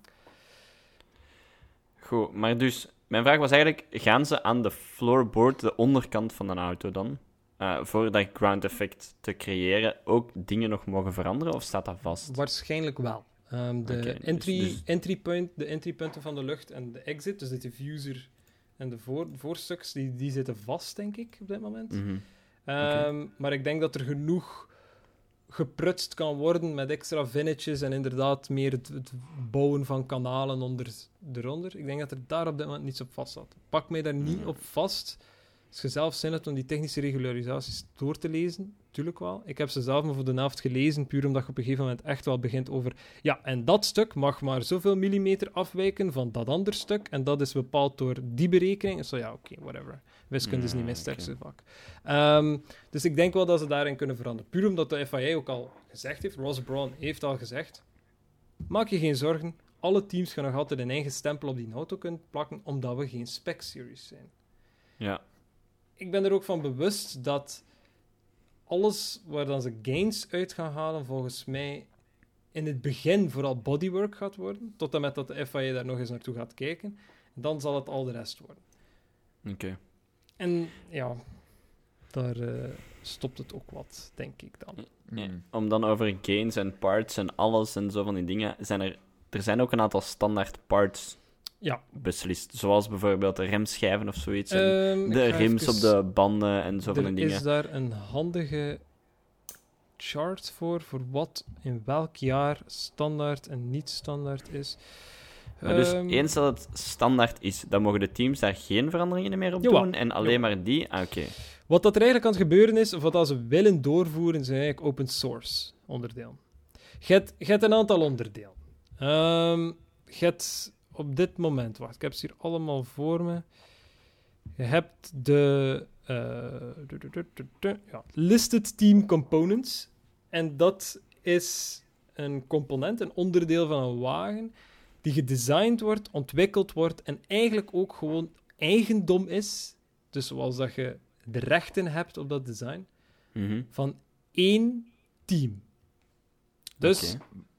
Goed, maar dus, mijn vraag was eigenlijk, gaan ze aan de floorboard, de onderkant van een auto dan, eh, voor dat ground effect te creëren, ook dingen nog mogen veranderen, of staat dat vast? Waarschijnlijk wel. Ehm, de, dus- entry, dus- entry point, de entrypunten van de lucht en de exit, dus de diffuser en de voor, voorstuks, die, die zitten vast, denk ik, op dit moment. Mhm. Ehm, Maar ik denk dat er genoeg geprutst kan worden met extra vinnetjes en inderdaad meer het, het bouwen van kanalen onder, eronder. Ik denk dat er daar op dit moment niets op vast zat. Pak mij daar niet Mhm. op vast. Als je zelf zin hebt om die technische regularisaties door te lezen, natuurlijk wel. Ik heb ze zelf maar voor de helft gelezen, puur omdat je op een gegeven moment echt wel begint over... Ja, en dat stuk mag maar zoveel millimeter afwijken van dat andere stuk, en dat is bepaald door die berekening. Zo ja, oké, whatever. Wiskunde is niet mijn Mm, sterkste vak. Ehm, dus ik denk wel dat ze daarin kunnen veranderen. Puur omdat de FIA ook al gezegd heeft, Ross Brawn heeft al gezegd, maak je geen zorgen, alle teams gaan nog altijd een eigen stempel op die auto kunnen plakken, omdat we geen spec-series zijn. Ja. Ik ben er ook van bewust dat alles waar dan ze gains uit gaan halen, volgens mij in het begin vooral bodywork gaat worden, tot en met dat de FIA daar nog eens naartoe gaat kijken. Dan zal het al de rest worden. Oké. En ja, daar eh, stopt het ook wat, denk ik dan. Ja, Mm. Om dan over gains en parts en alles en zo van die dingen, zijn er, er zijn ook een aantal standaard parts Ja. beslist. Zoals bijvoorbeeld de remschijven of zoiets. Ehm, de rims op de banden en zo van die dingen. is daar een handige chart voor, voor wat in welk jaar standaard en niet standaard is. Maar dus Ehm, eens dat het standaard is, dan mogen de teams daar geen veranderingen meer op doen en alleen maar die? Ah, Oké. Wat dat er eigenlijk aan het gebeuren is, of wat dat ze willen doorvoeren, zijn eigenlijk open source onderdelen. Je hebt, je hebt een aantal onderdelen. Ehm, je hebt op dit moment, wacht, ik heb ze hier allemaal voor me. Je hebt de eh, ja, listed team components. En dat is een component, een onderdeel van een wagen, die gedesigned wordt, ontwikkeld wordt en eigenlijk ook gewoon eigendom is. Dus zoals dat je de rechten hebt op dat design Mhm. van één team. Dus.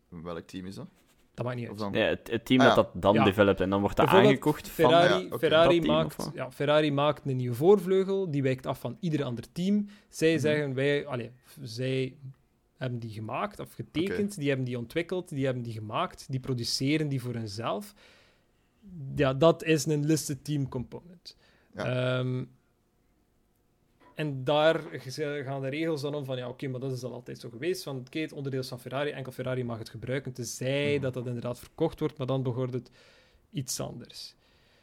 Welk team is dat? Dat maakt niet uit. dan... Ja, het, het team Ah, ja. dat dat dan Ja. developt en dan wordt dat aangekocht van... Ferrari, ja, oké, Ferrari, team, maakt, ja, Ferrari maakt een nieuwe voorvleugel, die wijkt af van ieder ander team. Zij Mhm. zeggen, wij, allee, zij hebben die gemaakt of getekend, die hebben die ontwikkeld, die hebben die gemaakt, die produceren die voor hunzelf. Ja, dat is een listed team component. Ja. En daar gaan de regels dan om van, ja, oké, maar dat is al altijd zo geweest. Van, oké, het onderdeel is van Ferrari, enkel Ferrari mag het gebruiken, tenzij Mhm. dat dat inderdaad verkocht wordt, maar dan behoort het iets anders.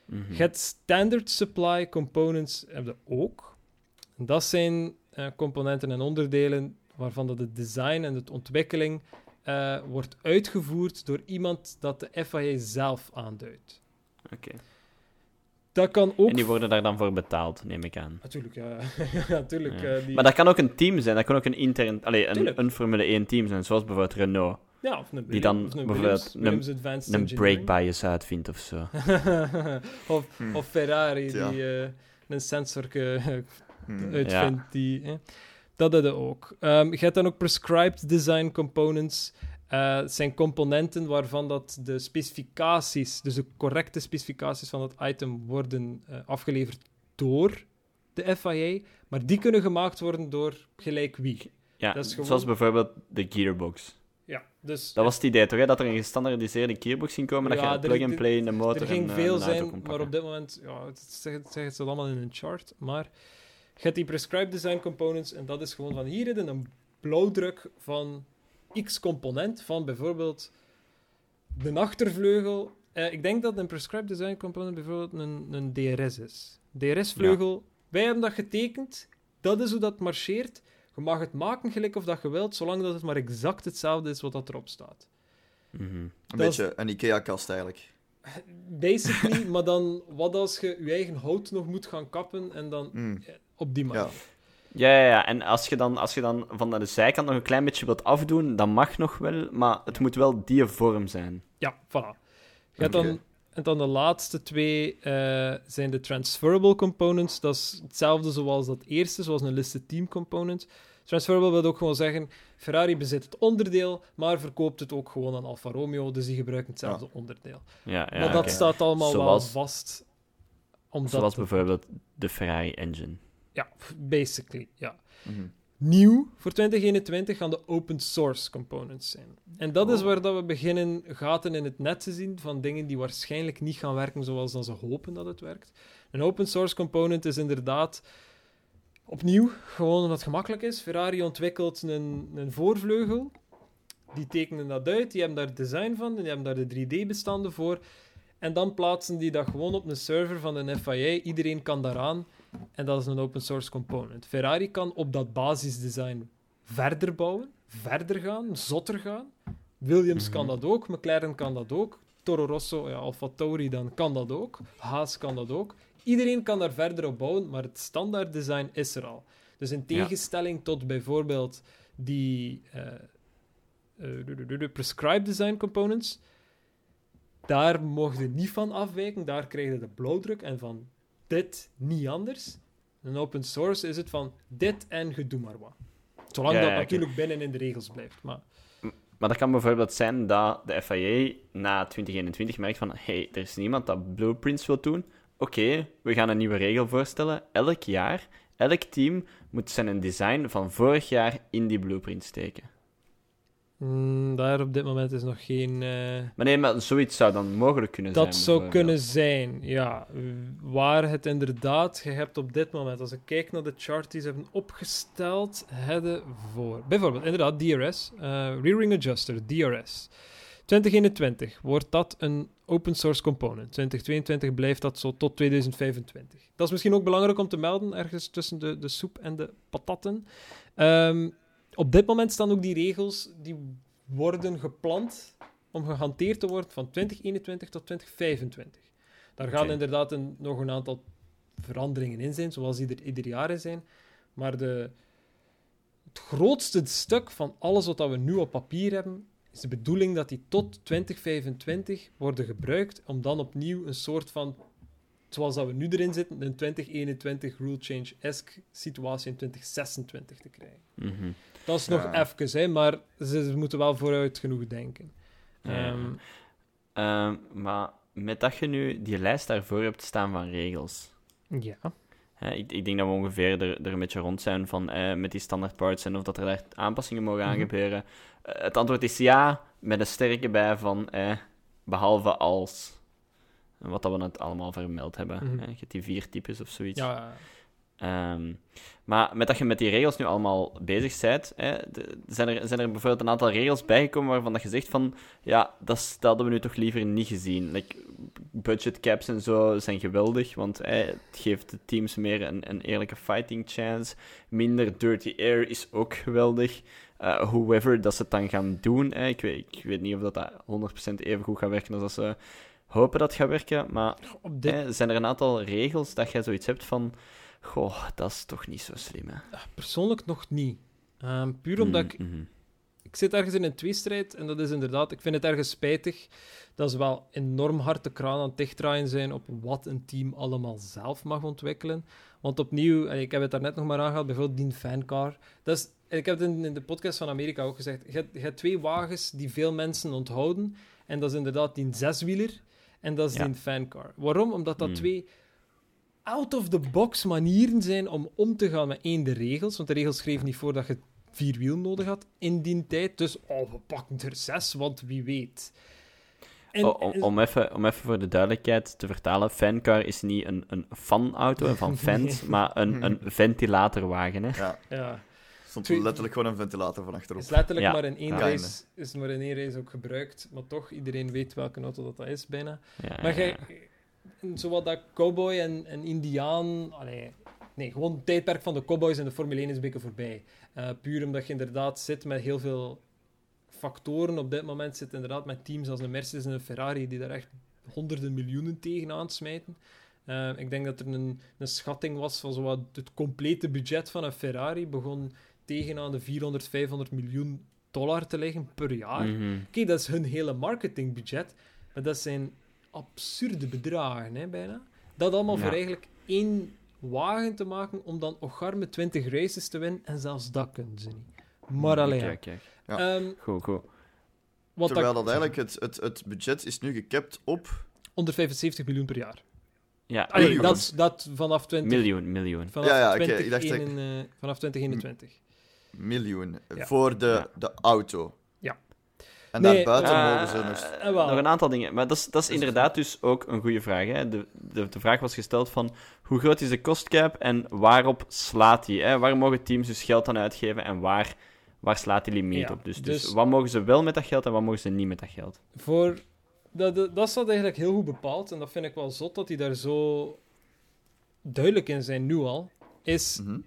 Mhm. Je hebt standard supply components hebben ook. En dat zijn eh, componenten en onderdelen waarvan dat het design en de ontwikkeling eh, wordt uitgevoerd door iemand dat de FIA zelf aanduidt. Oké. Dat kan ook... En die worden daar dan voor betaald, neem ik aan. Natuurlijk, ja. [LAUGHS] natuurlijk. Ja. eh, die... Maar dat kan ook een team zijn, dat kan ook een intern... Allee, een, een Formule 1 team zijn, zoals bijvoorbeeld Renault. ja, of een die dan of een bijvoorbeeld Williams, een- Williams brake bias uitvindt of zo. [LAUGHS] of, Hm. of Ferrari, Ja. die eh, een sensor eh, Hmm. [LAUGHS] uitvindt. Die, hè. Dat hadden ook. Ehm, je hebt dan ook prescribed design components. Eh, het zijn componenten waarvan dat de specificaties, dus de correcte specificaties van dat item, worden eh, afgeleverd door de FIA. Maar die kunnen gemaakt worden door gelijk wie. Ja, Dat is gewoon- zoals bijvoorbeeld de gearbox. Ja, dus Dat was het idee toch, hè? dat er een gestandardiseerde gearbox ging komen, dat je er- plug and play in de motor er ging en, eh, veel zijn, maar op dit moment, ja, het zegt, ze allemaal in een chart. Maar je hebt die prescribed design components en dat is gewoon van hier in een blauwdruk van x component van bijvoorbeeld de achtervleugel. Eh, ik denk dat een prescribed design component bijvoorbeeld een, een DRS is. DRS-vleugel, wij hebben dat getekend, dat is hoe dat marcheert. Je mag het maken gelijk of dat je wilt, zolang dat het maar exact hetzelfde is wat dat erop staat. Mhm. Een dat beetje een IKEA-kast eigenlijk. [LAUGHS] Basically, maar dan wat als je je eigen hout nog moet gaan kappen en dan Hmm. op die manier. Ja. Ja, ja, ja, en als je, dan, als je dan van de zijkant nog een klein beetje wilt afdoen, dat mag nog wel, maar het moet wel die vorm zijn. Ja, voilà. Je hebt dan, en dan de laatste twee eh, zijn de transferable components. Dat is hetzelfde zoals dat eerste, zoals een listed team component. Transferable wil ook gewoon zeggen, Ferrari bezit het onderdeel, maar verkoopt het ook gewoon aan Alfa Romeo, dus die gebruiken hetzelfde onderdeel. Ja, ja, maar dat staat allemaal Zoals- wel vast. Omdat Zoals bijvoorbeeld de Ferrari engine. Ja, basically, ja. Mhm. Nieuw voor 2021 gaan de open source components zijn. En dat is Oh. waar dat we beginnen gaten in het net te zien van dingen die waarschijnlijk niet gaan werken zoals dat ze hopen dat het werkt. Een open source component is inderdaad opnieuw gewoon omdat het gemakkelijk is. Ferrari ontwikkelt een, een voorvleugel. Die tekenen dat uit, die hebben daar het design van, die hebben daar de 3D-bestanden voor. En dan plaatsen die dat gewoon op een server van een FIA. Iedereen kan daaraan. En dat is een open source component. Ferrari kan op dat basisdesign verder bouwen, verder gaan, zotter gaan. Williams kan Mhm. dat ook, McLaren kan dat ook, Toro Rosso, ja, Alfa Tauri dan kan dat ook, Haas kan dat ook. Iedereen kan daar verder op bouwen, maar het standaard design is er al. Dus in Ja. tegenstelling tot bijvoorbeeld die eh, eh, prescribed design components, daar mocht je niet van afwijken, daar krijg je de blauwdruk en van dit niet anders. Een open source is het van dit en je doe maar wat. Zolang Ja, dat ja, natuurlijk binnen in de regels blijft. Maar Maar dat kan bijvoorbeeld zijn dat de FIA na 2021 merkt van hey, er is niemand dat blueprints wil doen. Oké, we gaan een nieuwe regel voorstellen. Elk jaar, elk team moet zijn design van vorig jaar in die blueprint steken. Mm, daar op dit moment is nog geen... eh, Maar nee, maar zoiets zou dan mogelijk kunnen zijn. Dat zou kunnen zijn, ja. Waar het inderdaad, je hebt op dit moment, als ik kijk naar de chart die ze hebben opgesteld, hebben voor. Bijvoorbeeld, inderdaad, DRS, eh Rear Ring Adjuster, DRS. 2021 wordt dat een open source component. 2022 blijft dat zo tot 2025. Dat is misschien ook belangrijk om te melden, ergens tussen de, de soep en de patatten. Ehm, op dit moment staan ook die regels, die worden gepland om gehanteerd te worden van 2021 tot 2025. Daar gaan inderdaad een, nog een aantal veranderingen in zijn, zoals die er ieder jaar in zijn. Maar de, het grootste stuk van alles wat we nu op papier hebben, is de bedoeling dat die tot 2025 worden gebruikt om dan opnieuw een soort van, zoals dat we nu erin zitten, een 2021 rule change-esque situatie in 2026 te krijgen. Mhm. Dat is nog Ja. even, hè, maar ze moeten wel vooruit genoeg denken. Ja. Ehm, Ehm, maar met dat je nu die lijst daarvoor hebt staan van regels. ja. Hè, ik, ik denk dat we ongeveer er, er een beetje rond zijn van eh, met die standaard parts en of dat er daar aanpassingen mogen aan Mhm. gebeuren. Eh, het antwoord is ja, met een sterke bij van eh, behalve als. Wat dat we net allemaal vermeld hebben. Mhm. hè. Je hebt die vier types of zoiets. Ja, Ehm, maar met dat je met die regels nu allemaal bezig bent, hè, de- zijn, er, zijn er bijvoorbeeld een aantal regels bijgekomen waarvan dat je zegt van, ja, dat, hadden we nu toch liever niet gezien. Like, budget caps en zo zijn geweldig, want hè, het geeft de teams meer een, een eerlijke fighting chance. Minder dirty air is ook geweldig. Eh however dat ze het dan gaan doen, hè, ik, weet, ik weet niet of dat, dat 100% even goed gaat werken als dat ze hopen dat het gaat werken, maar op dit Hè, zijn er een aantal regels dat jij zoiets hebt van... Goh, dat is toch niet zo slim, hè? persoonlijk nog niet. Ehm, puur omdat ik Mhm, ik zit ergens in een tweestrijd en dat is inderdaad, ik vind het ergens spijtig dat ze wel enorm hard de kraan aan het dichtdraaien zijn op wat een team allemaal zelf mag ontwikkelen. Want opnieuw, en ik heb het daar net nog maar aangehaald, bijvoorbeeld die fancar. Dat is, en ik heb het in, in de podcast van Amerika ook gezegd, je hebt, je hebt twee wagens die veel mensen onthouden en dat is inderdaad die zeswieler en dat is Ja. die fancar. Waarom? Omdat dat Hmm. twee out-of-the-box manieren zijn om om te gaan met één, de regels. Want de regels schreven niet voor dat je vier wiel nodig had in die tijd. Dus oh, we pakken er zes, want wie weet. En, O- om, om, even, om even voor de duidelijkheid te vertalen, fancar is niet een, een fanauto van [LAUGHS] fans, maar een, een ventilatorwagen, hè? Ja, ja, er stond Twee- letterlijk gewoon een ventilator van achterop. is letterlijk Ja. maar in één Ja. race is maar in één race ook gebruikt. Maar toch, iedereen weet welke auto dat, dat is, bijna. Ja, Maar ja, jij, zowat dat cowboy en, en indiaan... Allee, nee, gewoon het tijdperk van de cowboys en de Formule 1 is een beetje voorbij. Eh, puur omdat je inderdaad zit met heel veel factoren. Op dit moment zit inderdaad met teams als een Mercedes en een Ferrari die daar echt honderden miljoenen tegenaan smijten. Eh, ik denk dat er een, een schatting was van zowat het complete budget van een Ferrari begon tegenaan de 400, 500 miljoen dollar te liggen per jaar. Mhm. Oké, dat is hun hele marketingbudget, maar dat zijn absurde bedragen, hè, bijna. Dat allemaal Ja. voor eigenlijk één wagen te maken om dan Ogarme 20 races te winnen, en zelfs dat kunnen ze niet. Maar alleen. Kijk, kijk. Ja. Ehm, Goed, goed. wat Terwijl dat, dat eigenlijk het, het, het budget is nu gekapt op... 175 miljoen per jaar. Ja, Allee, dat, dat vanaf 20... miljoen, miljoen. Vanaf, Ja, ja, oké, 20, ik dacht dat- eh, vanaf 2021. miljoen Ja. voor de, Ja. de auto. En Nee, daarbuiten mogen ze dus... Eh, nog een aantal dingen. Maar dat is, dat is inderdaad dus ook een goede vraag. Hè? De, de, de vraag was gesteld van hoe groot is de kostcap en waarop slaat die? Hè? Waar mogen teams dus geld aan uitgeven en waar, waar slaat die limiet Ja, op? Dus, dus, dus- wat mogen ze wel met dat geld en wat mogen ze niet met dat geld? Voor, dat, dat, dat staat eigenlijk heel goed bepaald. En dat vind ik wel zot dat hij daar zo duidelijk in zijn nu al, is Mhm.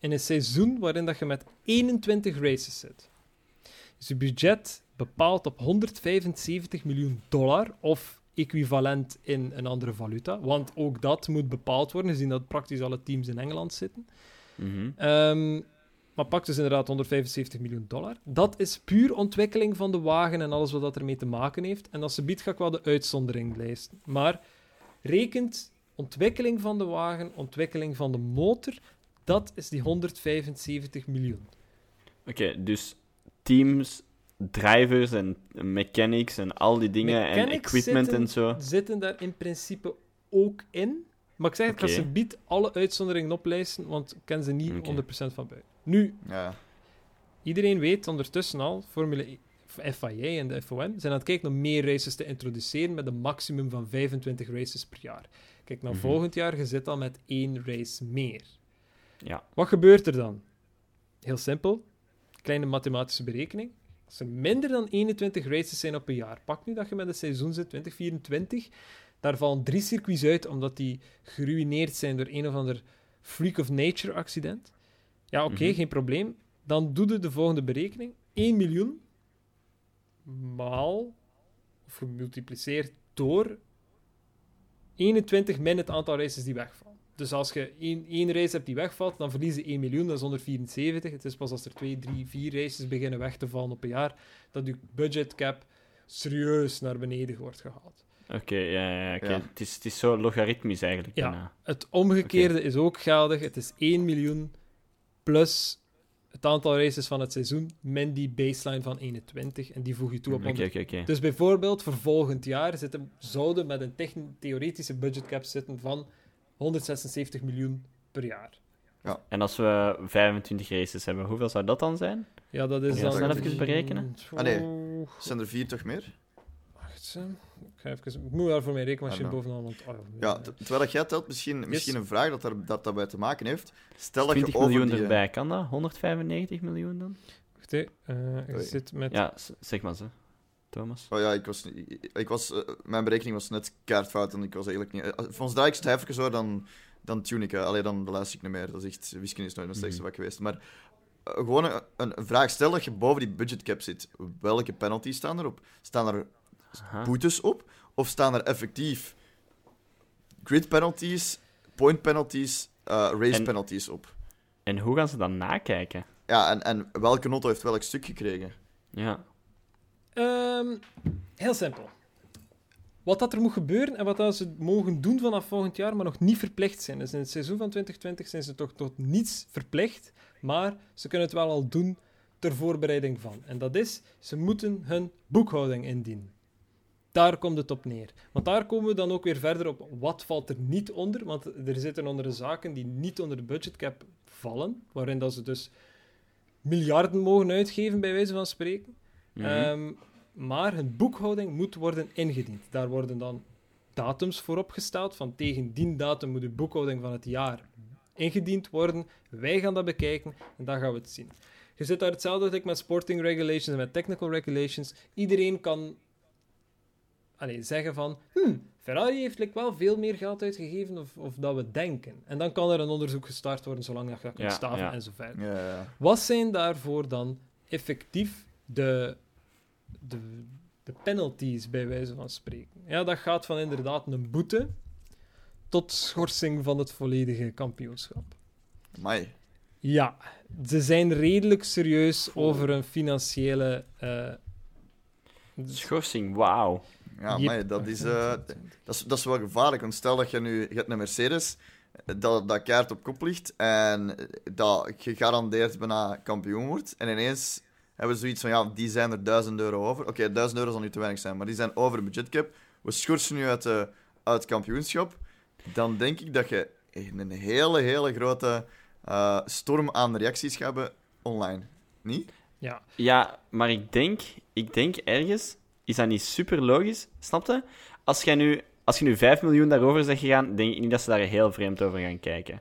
in een seizoen waarin dat je met 21 races zit. Is je budget bepaald op 175 miljoen dollar of equivalent in een andere valuta. Want ook dat moet bepaald worden, gezien dat praktisch alle teams in Engeland zitten. Mhm. Ehm, maar pak dus inderdaad 175 miljoen dollar. Dat is puur ontwikkeling van de wagen en alles wat dat ermee te maken heeft. En als ze biedt, ga ik wel de uitzondering lijsten. Maar rekent ontwikkeling van de wagen, ontwikkeling van de motor, dat is die 175 miljoen. Oké, dus teams, drivers en mechanics en al die dingen en equipment zitten- en zo. Zitten daar in principe ook in. Maar ik zeg het, ik ga Oké. ze biedt alle uitzonderingen oplijsten, want ik ken ze niet Oké. 100% van buiten. Nu, Ja. Iedereen weet ondertussen al, Formule E- FIA en de FOM zijn aan het kijken om meer races te introduceren met een maximum van 25 races per jaar. Kijk, naar Mhm. volgend jaar, je zit al met één race meer. Ja. Wat gebeurt er dan? Heel simpel. Kleine mathematische berekening. Als er minder dan 21 races zijn op een jaar, pak nu dat je met een seizoen zit, 2024, daar vallen drie circuits uit omdat die geruineerd zijn door een of ander freak of nature accident. Ja, oké, Mhm. geen probleem. Dan doe je de volgende berekening. 1 miljoen maal, of gemultipliceerd door 21 min het aantal races die wegvallen. Dus als je één, één race hebt die wegvalt, dan verlies je 1 miljoen, dat is 174. Het is pas als er 2, 3, 4 races beginnen weg te vallen op een jaar, dat je budget cap serieus naar beneden wordt gehaald. Oké, ja, ja, ja. Het, is, het is zo logaritmisch eigenlijk. Ja. bijna. Het omgekeerde is ook geldig. Het is 1 miljoen plus het aantal races van het seizoen min die baseline van 21 en die voeg je toe op Oké, 100. oké, oké. Dus bijvoorbeeld voor volgend jaar zitten, zouden met een theoretische budgetcap zitten van 176 miljoen per jaar. En als we 25 races hebben, hoeveel zou dat dan zijn? Ja, dat is Ja, dan... snel even berekenen. Ah, nee. Zijn er vier toch meer? Wacht, ik, ga even, ik moet daar voor mijn rekenmachine Ah, bovenaan, want... oh, Ja, terwijl dat jij telt, misschien, misschien een vraag dat, daar, dat daarbij te maken heeft. Stel dat je 20 over miljoen die, eh, erbij, kan dat? 195 miljoen dan? Wacht, hè. Eh, Oei. zit met... Ja, zeg maar ze. Thomas. Oh ja, ik was, ik was, eh, mijn berekening was net kaartfout en ik was eigenlijk niet... eh, Volgens draai ik stijfjes hoor, dan, dan tune ik. hè. Allee, dan luister ik niet meer. Dat is echt... Wiskunde is nooit mijn Mhm. vak geweest. Maar eh, gewoon een, vraag. Stel dat je boven die budgetcap zit. Welke penalties staan erop? Staan er Aha. boetes op? Of staan er effectief grid penalties, point penalties, race En- penalties op? En hoe gaan ze dan nakijken? Ja, en, en welke auto heeft welk stuk gekregen? Ja. Ehm, heel simpel. Wat dat er moet gebeuren en wat ze mogen doen vanaf volgend jaar, maar nog niet verplicht zijn. Dus in het seizoen van 2020 zijn ze toch tot niets verplicht, maar ze kunnen het wel al doen ter voorbereiding van. En dat is, ze moeten hun boekhouding indienen. Daar komt het op neer. Want daar komen we dan ook weer verder op wat valt er niet onder. Want er zitten onder de zaken die niet onder de budgetcap vallen, waarin dat ze dus miljarden mogen uitgeven, bij wijze van spreken. Mhm. Ehm, maar hun boekhouding moet worden ingediend. Daar worden dan datums voor opgesteld. Van tegen die datum moet de boekhouding van het jaar ingediend worden. Wij gaan dat bekijken en dan gaan we het zien. Je zit daar hetzelfde als ik met sporting regulations en met technical regulations. Iedereen kan allee, zeggen van... Hmm, Ferrari heeft like, wel veel meer geld uitgegeven of, of dat we denken. En dan kan er een onderzoek gestart worden zolang dat je dat kunt Ja, staven ja. en zo verder. Ja, ja. Wat zijn daarvoor dan effectief de, de, de penalties, bij wijze van spreken? Ja, dat gaat van inderdaad een boete tot schorsing van het volledige kampioenschap. Mai. Ja, ze zijn redelijk serieus over een financiële... eh, Schorsing, wauw. Ja, Yep. mai, dat is... eh, Dat is, dat is wel gevaarlijk, want stel dat je nu je hebt een Mercedes, dat, dat kaart op kop ligt en dat gegarandeerd bijna kampioen wordt. En ineens hebben ze zoiets van, ja, die zijn er 1000 euro over. Oké, 1000 euro zal nu te weinig zijn, maar die zijn over de budgetcap. We schorsen nu uit, de, uit het kampioenschap. Dan denk ik dat je een hele, hele grote eh, storm aan reacties gaat hebben online. Niet? ja, Ja, maar ik denk, ik denk ergens, is dat niet super logisch? Snap je? Als, jij nu, als je nu 5 miljoen daarover zegt gegaan, denk ik niet dat ze daar heel vreemd over gaan kijken.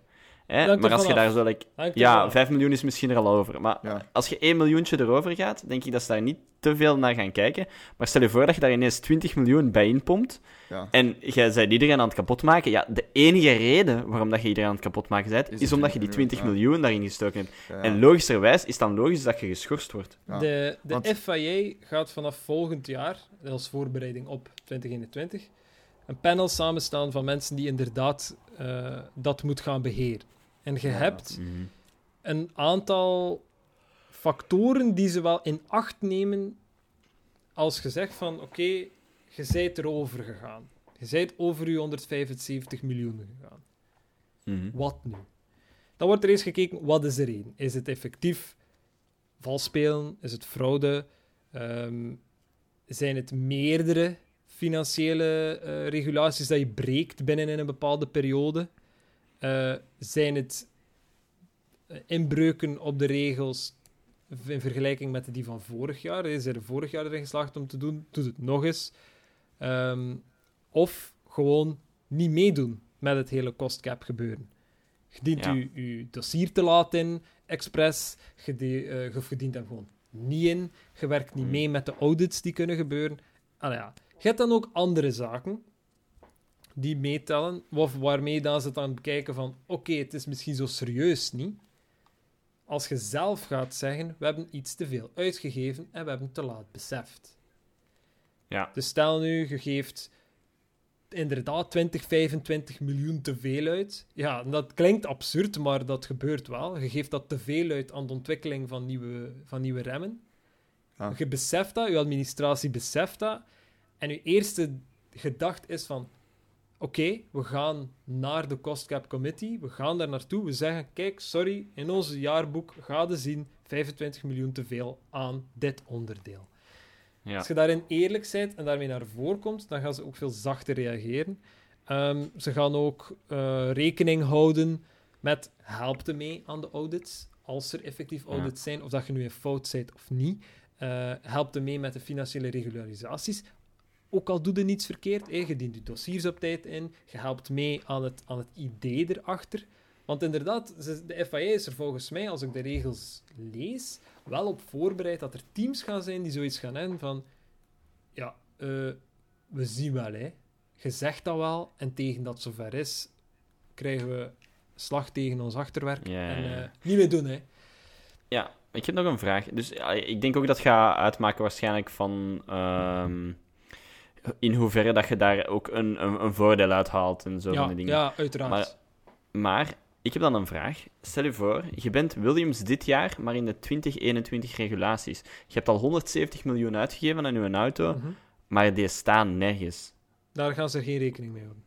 Hè? Maar als je daar zo, like, ja, af. 5 miljoen is misschien er al over. Maar Ja. als je 1 miljoentje erover gaat, denk ik dat ze daar niet te veel naar gaan kijken. Maar stel je voor dat je daar ineens 20 miljoen bij inpompt. Ja. En jij bent iedereen aan het kapotmaken. Ja, de enige reden waarom dat je iedereen aan het kapotmaken bent, Is is, omdat je die 20 20 miljoen, daarin gestoken hebt. Ja. En logischerwijs is het dan logisch dat je geschorst wordt. Ja. De, de Want- FIA gaat vanaf volgend jaar, als voorbereiding op 2021, een panel samenstaan van mensen die inderdaad eh, dat moet gaan beheren. En je Ja. hebt een aantal factoren die ze wel in acht nemen als je zegt van oké, je zijt erover gegaan. Je zijt over je 175 miljoen gegaan. Mhm. Wat nu? Dan wordt er eens gekeken, wat is er één? Is het effectief vals spelen? Is het fraude? Ehm, zijn het meerdere financiële eh, regulaties dat je breekt binnen in een bepaalde periode? Eh, zijn het eh, inbreuken op de regels in vergelijking met die van vorig jaar? Is er vorig jaar erin geslaagd om te doen? Doet het nog eens? Ehm, of gewoon niet meedoen met het hele cost cap gebeuren. Je dient Ja. je, je dossier te laten in, expres. Eh, of je dient hem gewoon niet in. Je werkt niet Hmm. mee met de audits die kunnen gebeuren. Ah ja. Je hebt dan ook andere zaken die meetellen, of waarmee dan ze het dan bekijken van oké, het is misschien zo serieus niet. Als je zelf gaat zeggen, we hebben iets te veel uitgegeven en we hebben het te laat beseft. Ja. Dus stel nu, je geeft inderdaad 20, 25 miljoen te veel uit. Ja, dat klinkt absurd, maar dat gebeurt wel. Je geeft dat te veel uit aan de ontwikkeling van nieuwe, van nieuwe remmen. Ja. Je beseft dat, je administratie beseft dat. En je eerste gedachte is van... Oké, we gaan naar de Cost Cap Committee. We gaan daar naartoe. We zeggen, kijk, sorry, in ons jaarboek ga je zien 25 miljoen te veel aan dit onderdeel. Ja. Als je daarin eerlijk bent en daarmee naar voren komt, dan gaan ze ook veel zachter reageren. Ehm, ze gaan ook eh, rekening houden met helpt er mee aan de audits, als er effectief Ja. audits zijn, of dat je nu in fout bent of niet. Eh helpt er mee met de financiële regularisaties. Ook al doe je niets verkeerd, je dient je dossiers op tijd in, je helpt mee aan het, aan het idee erachter. Want inderdaad, de FIA is er volgens mij, als ik de regels lees, wel op voorbereid dat er teams gaan zijn die zoiets gaan hebben van... Ja, eh, we zien wel, hè. Je zegt dat wel, en tegen dat zover is, krijgen we slag tegen ons achterwerk. Ja, ja, En eh, niet meer doen, hè. Ja, ik heb nog een vraag. Dus ik denk ook dat gaat uitmaken waarschijnlijk van ehm, in hoeverre dat je daar ook een, een, een voordeel uit haalt en zo van Ja, die dingen. ja, uiteraard. Maar- Maar ik heb dan een vraag. Stel je voor, je bent Williams dit jaar, maar in de 2021 regulaties. Je hebt al 170 miljoen uitgegeven aan je auto, Mhm. maar die staan nergens. Daar gaan ze geen rekening mee houden.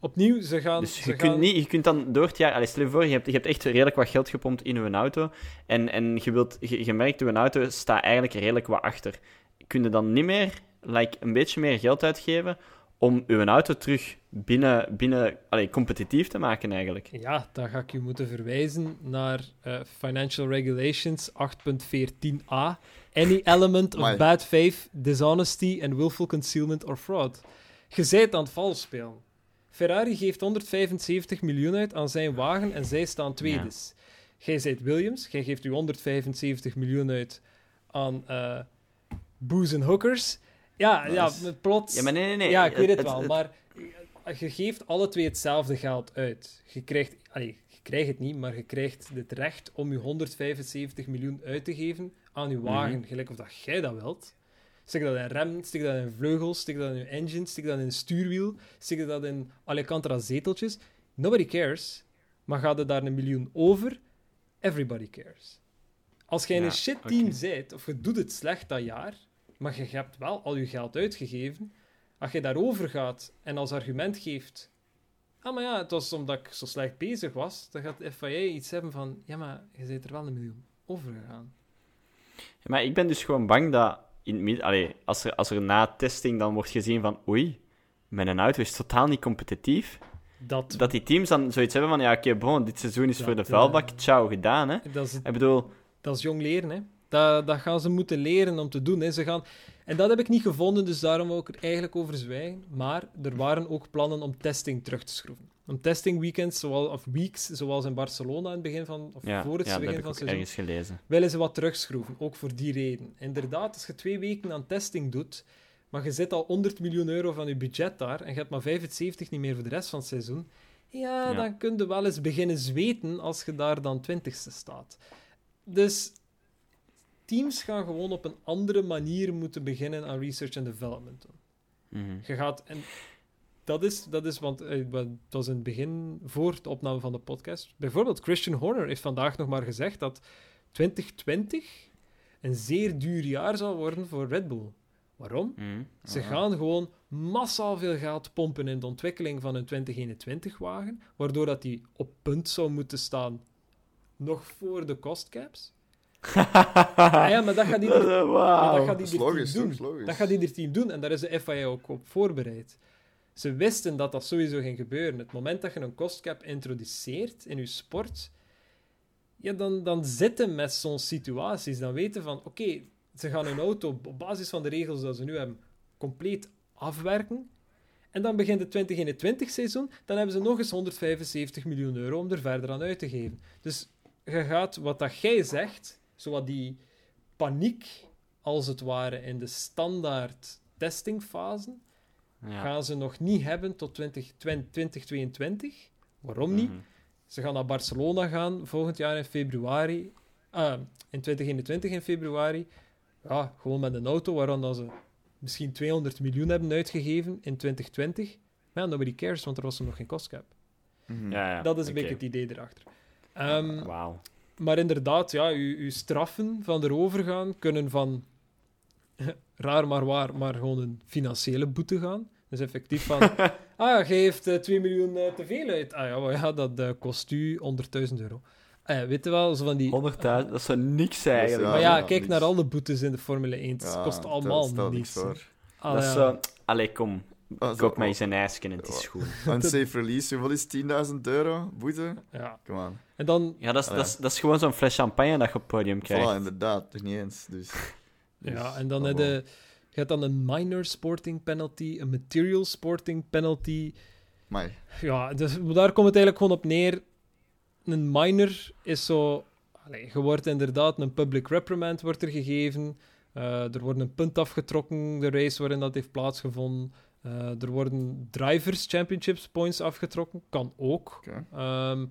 Opnieuw, ze gaan... Dus ze je gaan... kunt, niet, je kunt dan door het jaar... Allee, stel je voor, je hebt, je hebt echt redelijk wat geld gepompt in je auto. En, en je, wilt, je, je merkt, je auto staat eigenlijk redelijk wat achter. Kun je dan niet meer like, een beetje meer geld uitgeven om je auto terug binnen, binnen allee, competitief te maken eigenlijk? Ja, dan ga ik je moeten verwijzen naar eh, Financial Regulations 8.14a. Any [LAUGHS] element of bad faith, dishonesty and willful concealment or fraud. Je zijt aan het vals spelen. Ferrari geeft 175 miljoen uit aan zijn wagen en zij staan tweedes. Jij zijt Williams, jij geeft u 175 miljoen uit aan eh booze en hookers. Ja, ja, plots... Ja, maar nee, nee, nee. Ja, ik weet het, Het- wel, het- maar je geeft alle twee hetzelfde geld uit. Je krijgt, allee, je krijgt het niet, maar je krijgt het recht om je 175 miljoen uit te geven aan je wagen, Mhm. gelijk of dat jij dat wilt. Stik dat in remmen, stik dat in vleugels, stik dat in je engine, stik dat in een stuurwiel, stik dat in Alcantara zeteltjes. Nobody cares, maar gaat er daar een miljoen over? Everybody cares. Als jij in Ja, een shit team bent, of je doet het slecht dat jaar, maar je hebt wel al je geld uitgegeven, als je daarover gaat en als argument geeft... Ah, maar ja, het was omdat ik zo slecht bezig was, dan gaat de FIA iets hebben van... Ja, maar je bent er wel een miljoen over gegaan. Ja, Maar ik ben dus gewoon bang dat in het midden, allee, als, er, als er na testing dan wordt gezien van oei, mijn auto is totaal niet competitief, Dat, dat die teams dan zoiets hebben van ja, oké, bon, dit seizoen is Dat, voor de eh, vuilbak, ciao, gedaan, hè. dat, is, Ik bedoel, dat is jong leren, hè. Dat, dat gaan ze moeten leren om te doen. Hè. Ze gaan... En dat heb ik niet gevonden, dus daarom wil ik er eigenlijk over zwijgen. Maar er waren ook plannen om testing terug te schroeven. om testing weekends, zoals, of weeks, zoals in Barcelona in het begin van, of Ja, voor het ja dat begin heb ik van het seizoen, ergens gelezen. willen ze wat terugschroeven, ook voor die reden. Inderdaad, als je twee weken aan testing doet, maar je zit al 100 miljoen euro van je budget daar en je hebt maar 75 niet meer voor de rest van het seizoen, ja, Ja. dan kun je wel eens beginnen zweten als je daar dan 20ste staat. Dus teams gaan gewoon op een andere manier moeten beginnen aan research en development. Mhm. Je gaat, en dat is, dat is want eh, het was in het begin, voor de opname van de podcast. Bijvoorbeeld, Christian Horner heeft vandaag nog maar gezegd dat 2020 een zeer duur jaar zal worden voor Red Bull. Waarom? Mhm. Ze Ah. gaan gewoon massaal veel geld pompen in de ontwikkeling van een 2021-wagen, waardoor dat die op punt zou moeten staan nog voor de cost caps. Ah ja, maar dat gaat [LAUGHS] maar Wauw. dat gaat doen. Dat gaat ieder team doen en daar is de FIA ook op voorbereid. Ze wisten dat dat sowieso ging gebeuren. Het moment dat je een cost cap introduceert in je sport, ja, dan, dan zitten met zo'n situaties. Dan weten van, oké, ze gaan hun auto op basis van de regels die ze nu hebben compleet afwerken. En dan begint het 2021 seizoen, dan hebben ze nog eens 175 miljoen euro om er verder aan uit te geven. Dus je gaat, wat dat jij zegt, zowat die paniek, als het ware, in de standaard testingfase, Ja. gaan ze nog niet hebben tot 20, 2022. Waarom niet? Mhm. Ze gaan naar Barcelona gaan volgend jaar in februari. Ah, in 2021 in februari. Ja, gewoon met een auto waaraan dat ze misschien 200 miljoen hebben uitgegeven in 2020. Maar ja, nobody cares, want er was er nog geen cost cap. Mhm. Ja, ja. Dat is een beetje het idee erachter. Ehm, Wauw. Maar inderdaad, ja, uw, uw straffen van erover gaan kunnen van [LAUGHS] raar maar waar, maar gewoon een financiële boete gaan. Dus effectief van, [LAUGHS] ah ja, je heeft eh, 2 miljoen eh, te veel uit. Ah ja, maar ja dat eh, kost u 100.000 euro. Ah ja, weet je wel, zo van die... 100.000, dat zou niks eigenlijk. Ja, maar ja, ja, kijk niks. naar alle boetes in de Formule 1. Het Ja, kost allemaal niks voor. Ah, dat is zo... Allee, kom. Ah, Koop mij eens een ijsje en het is goed. Unsafe release, hoeveel is 10.000 euro? Boete? ja. Come on. En dan... Ja, dat is, Ah, dat is, dat is gewoon zo'n fles champagne dat je op het podium krijgt. Voilà, inderdaad. Toch niet eens. Dus, [LAUGHS] dus, Ja, en dan oh, heb wow. je, je hebt dan een minor sporting penalty, een material sporting penalty. Amai. Ja, dus daar komt het eigenlijk gewoon op neer. Een minor is zo... Allee, je wordt inderdaad een public reprimand wordt er gegeven. Eh, er wordt een punt afgetrokken, de race waarin dat heeft plaatsgevonden. Eh, er worden drivers championships points afgetrokken, kan ook. Oké. Ehm,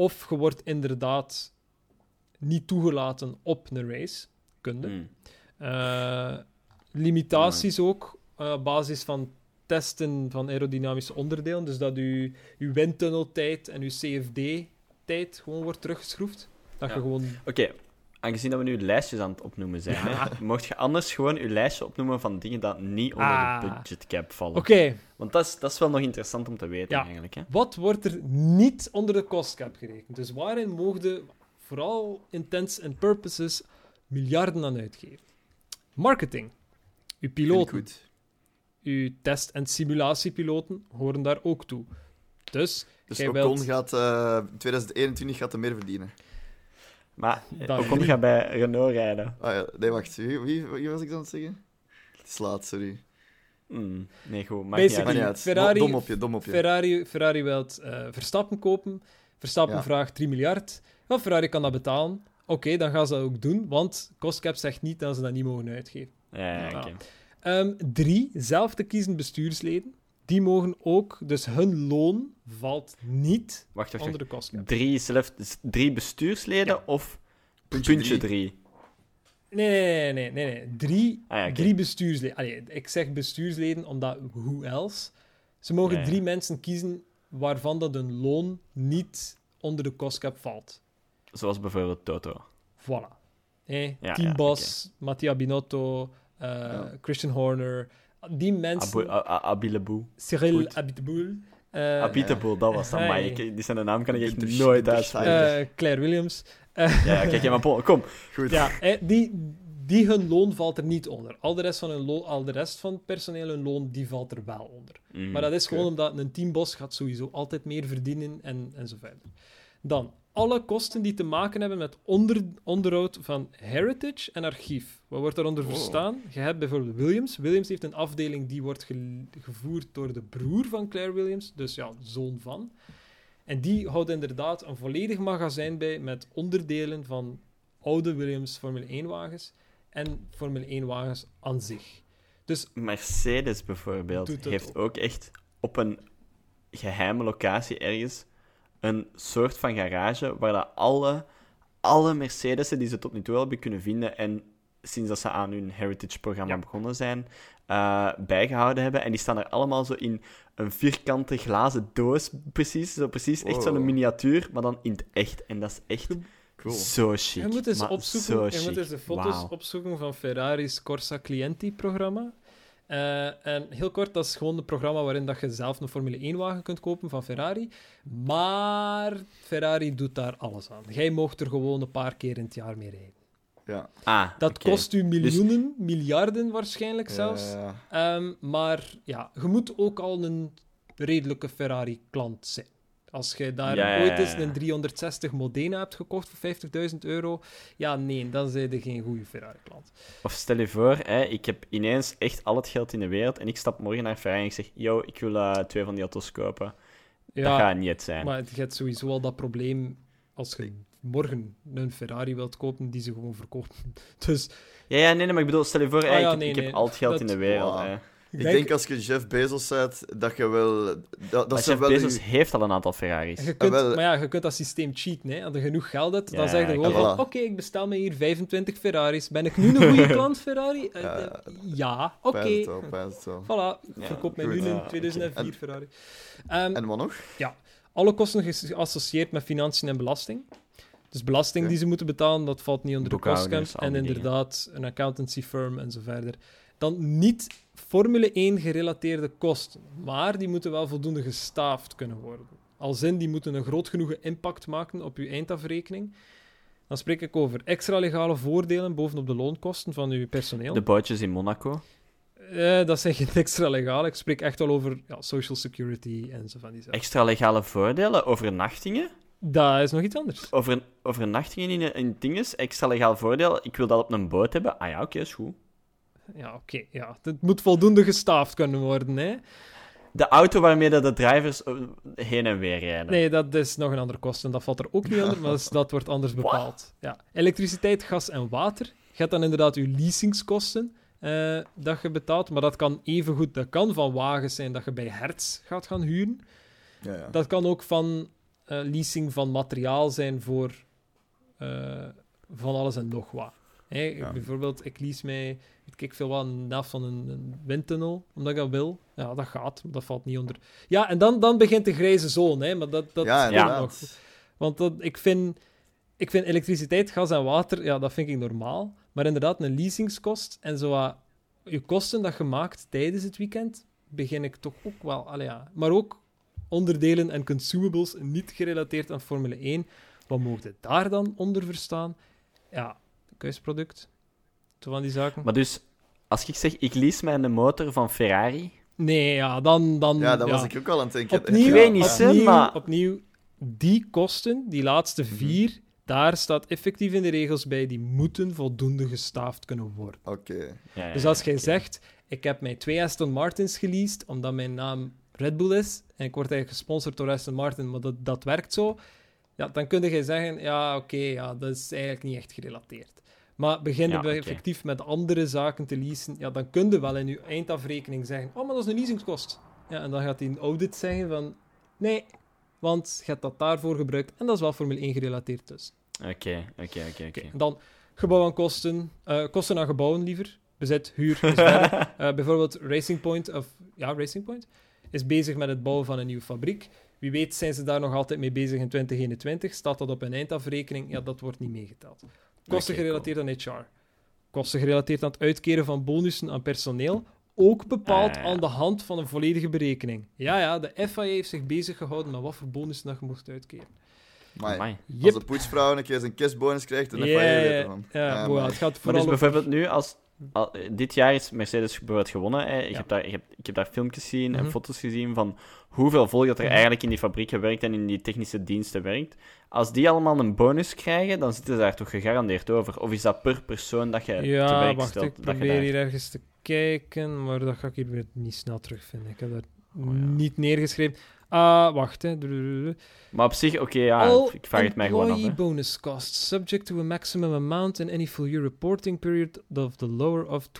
of je wordt inderdaad niet toegelaten op een race. Kunde. Mm. Eh, limitaties ook, eh, op basis van testen van aerodynamische onderdelen. Dus dat uw, uw windtunneltijd en uw CFD-tijd gewoon wordt teruggeschroefd. Dat Ja. je gewoon... Oké, aangezien dat we nu lijstjes aan het opnoemen zijn, hè, mocht je anders gewoon je lijstje opnoemen van dingen dat niet onder Ah. de budgetcap vallen. Oké, Want dat is, dat is wel nog interessant om te weten, Ja. eigenlijk. Hè? wat wordt er niet onder de kostcap gerekend? Dus waarin mogen vooral intents and purposes miljarden aan uitgeven? Marketing. Uw piloten. goed. Uw test- en simulatiepiloten horen daar ook toe. Dus, Dus Ocon wilt- gaat... eh 2021 gaat er meer verdienen. Maar Dat Ocon niet. gaat bij Renault rijden. Ah ja, nee, wacht. Wie, wie, wie was ik dan aan het zeggen? Het is laat, sorry. Mm, nee, goed. Maakt niet Basically, Maar uit. niet uit. Ferrari- Dom op je, dom op je. Ferrari, Ferrari wil eh, Verstappen kopen. Verstappen Ja. vraagt 3 miljard. Wel, Ferrari kan dat betalen. Oké, dan gaan ze dat ook doen, want Costcap zegt niet dat ze dat niet mogen uitgeven. Ja, ja, Ja. oké. Ehm, drie, zelf te kiezen bestuursleden. Die mogen ook, dus hun loon valt niet Wacht, wacht, onder de Costcap. Drie, zelf, drie bestuursleden Ja. of Puntje puntje drie. drie? Nee, nee, nee, nee, nee. Drie, Ah, ja, oké. drie bestuursleden. Allee, ik zeg bestuursleden omdat, who else? Ze mogen drie mensen kiezen waarvan dat hun loon niet onder de Costcap valt. Zoals bijvoorbeeld Toto. Voilà. Eh, Ja, Team ja, Bos, Mattia Binotto, eh, Ja. Christian Horner. Die mensen... Abu, Abileboe. Cyril Goed. Abiteboul. eh, Abiteboe, dat was dat. Maar die zijn naam kan ik echt nooit uitspreken. Eh, Claire Williams. Ja, ja, kijk, ja, maar Paul, kom. Goed. Ja, eh, die, die hun loon valt er niet onder. Al de rest van, hun loon, al de rest van het personeel, hun loon, die valt er wel onder. Mm, Maar dat is gewoon omdat een teambos gaat sowieso altijd meer verdienen en, en zo verder. Dan, alle kosten die te maken hebben met onder, onderhoud van heritage en archief. Wat wordt daaronder Wow. verstaan? Je hebt bijvoorbeeld Williams. Williams heeft een afdeling die wordt ge- gevoerd door de broer van Claire Williams, dus ja, zoon van. En die houdt inderdaad een volledig magazijn bij met onderdelen van oude Williams Formule 1-wagens en Formule 1-wagens aan zich. Dus Mercedes bijvoorbeeld heeft ook. ook echt op een geheime locatie ergens een soort van garage waar dat alle, alle Mercedes'en die ze tot nu toe hebben kunnen vinden en sinds dat ze aan hun Heritage-programma Ja. begonnen zijn, eh, bijgehouden hebben. En die staan er allemaal zo in een vierkante glazen doos, precies. Zo precies, echt zo'n miniatuur, maar dan in het echt. En dat is echt Cool. zo chic. Je moet eens opzoeken, zo je moet eens de foto's opzoeken van Ferrari's Corsa Clienti-programma. Eh, en heel kort, dat is gewoon een programma waarin dat je zelf een Formule 1-wagen kunt kopen van Ferrari. Maar Ferrari doet daar alles aan. Jij mocht er gewoon een paar keer in het jaar mee rijden. Ja. Ah, Dat kost u miljoenen, miljarden waarschijnlijk zelfs. Ja, ja, Ehm, maar ja, je moet ook al een redelijke Ferrari-klant zijn. Als je daar Ja, ooit eens een 360 Modena hebt gekocht voor 50.000 euro, ja, nee, dan zijn je geen goede Ferrari-klant. Of stel je voor, hè, ik heb ineens echt al het geld in de wereld en ik stap morgen naar Ferrari en ik zeg, yo, ik wil eh, twee van die auto's kopen. Dat Ja, gaat niet zijn. maar je hebt sowieso al dat probleem als je morgen een Ferrari wilt kopen, die ze gewoon verkopen. [LAUGHS] Dus Ja, ja, nee, nee, maar ik bedoel, stel je voor, Ah, ja, ik, heb- nee, ik heb nee, al het geld dat- in de wereld. Wow. Hè. Ik denk als je Jeff Bezos bent, dat je wel... Dat, dat Jeff wel Bezos heeft al een aantal Ferraris. je kunt, Ah, wel. maar ja, je kunt dat systeem cheaten. Hè. Als je genoeg geld hebt, dan Ja, zeg je gewoon ja, van, voilà. oké, ik bestel me hier 25 Ferraris. Ben ik nu een goede [LAUGHS] klant, Ferrari? Eh, Ja, ja, oké. Wel. Voilà, Ja, verkoop mij nu Ja, een oké. 2004 En- Ferrari. Ehm, En wat nog? alle kosten geassocieerd met financiën en belasting. Dus belasting die ze moeten betalen, dat valt niet onder de kostcamp. En dingen. inderdaad, een accountancy firm en zo verder. Dan niet Formule 1 gerelateerde kosten, maar die moeten wel voldoende gestaafd kunnen worden. Als in, die moeten een groot genoeg impact maken op uw eindafrekening. Dan spreek ik over extra legale voordelen bovenop de loonkosten van uw personeel. De bootjes in Monaco. Eh, dat zijn geen extra legaal. Ik spreek echt al over ja, social security en zo van die zaken. Extra legale voordelen, overnachtingen. Dat is nog iets anders. Over, overnachtingen in, in dinges, extra legaal voordeel. Ik wil dat op een boot hebben. Ah ja, oké, is goed. Ja, oké. ja. Het moet voldoende gestaafd kunnen worden. Hè? De auto waarmee dat de drivers eh, heen en weer rijden. Nee, dat is nog een andere kosten. Dat valt er ook niet onder, maar dat, [LAUGHS] wordt anders bepaald. Ja. Elektriciteit, gas en water. Je hebt dan inderdaad je leasingskosten eh, dat je betaalt. Maar dat kan evengoed, dat kan van wagens zijn dat je bij Hertz gaat gaan huren. Ja, ja. Dat kan ook van eh, leasing van materiaal zijn voor eh, van alles en nog wat. Ja. Bijvoorbeeld, ik lease mij, ik veel wat, een helft van een, een windtunnel, omdat ik dat wil. Ja, dat gaat, dat valt niet onder. Ja, en dan, dan begint de grijze zone, hè, maar dat, dat ja, nog. Want dat, ik, vind, ik vind elektriciteit, gas en water, ja, dat vind ik normaal. Maar inderdaad, een leasingskost en zo je kosten dat je maakt tijdens het weekend, begin ik toch ook wel... Allee, ja. Maar ook onderdelen en consumables niet gerelateerd aan Formule 1. Wat mogen je daar dan onder verstaan? Ja, keusproduct. Zo van die zaken. Maar dus, als ik zeg, ik lease mijn motor van Ferrari... Nee, ja, dan... dan Ja, dat was ik ook al aan het denken. Opnieuw, Ik weet niet, opnieuw, maar- opnieuw, die kosten, die laatste Mhm. vier, daar staat effectief in de regels bij, die moeten voldoende gestaafd kunnen worden. Oké. Ja, Dus als jij zegt, ik heb mij twee Aston Martins geleased, omdat mijn naam Red Bull is, en ik word eigenlijk gesponsord door Aston Martin, maar dat, dat werkt zo, ja, dan kun je zeggen, ja, oké, ja, dat is eigenlijk niet echt gerelateerd. Maar beginnen Ja, we effectief met andere zaken te leasen, ja, dan kun je wel in je eindafrekening zeggen, oh, maar dat is een leasingskost. Ja, en dan gaat die een audit zeggen van, nee, want je hebt dat daarvoor gebruikt, en dat is wel Formule 1 gerelateerd dus. Oké, oké, oké, dan gebouw aan kosten, eh, kosten aan gebouwen liever, bezet, huur, is verder. [LAUGHS] Eh, bijvoorbeeld Racing Point, of ja, Racing Point, is bezig met het bouwen van een nieuwe fabriek. Wie weet zijn ze daar nog altijd mee bezig in 2021. Staat dat op een eindafrekening? Ja, dat wordt niet meegeteld. Kosten gerelateerd aan HR. Kosten gerelateerd aan het uitkeren van bonussen aan personeel. Ook bepaald Ah, aan de hand van een volledige berekening. Ja, ja, de FIA heeft zich bezig gehouden met wat voor bonussen dat je mocht uitkeren. Als de poetsvrouw een keer zijn kistbonus krijgt, dan heb je Ja, je ja, ja, Ja, het gaat vooral dus over- bijvoorbeeld nu, als, al- dit jaar is Mercedes bijvoorbeeld gewonnen. Hè. Ik, Ja. heb daar, ik, heb, ik heb daar filmpjes gezien en Mhm. foto's gezien van hoeveel volk dat er Mhm. eigenlijk in die fabriek werkt en in die technische diensten werkt. Als die allemaal een bonus krijgen, dan zitten ze daar toch gegarandeerd over. Of is dat per persoon dat je te werk wacht, stelt? ik probeer daar- hier ergens te kijken, maar dat ga ik hier weer niet snel terugvinden. Ik heb dat Oh, ja. niet neergeschreven. Ah, wacht, hè. Maar op zich, oké, ja, All ik vraag het mij gewoon af. employee hè. bonus costs, subject to a maximum amount in any full year reporting period of the lower of 20%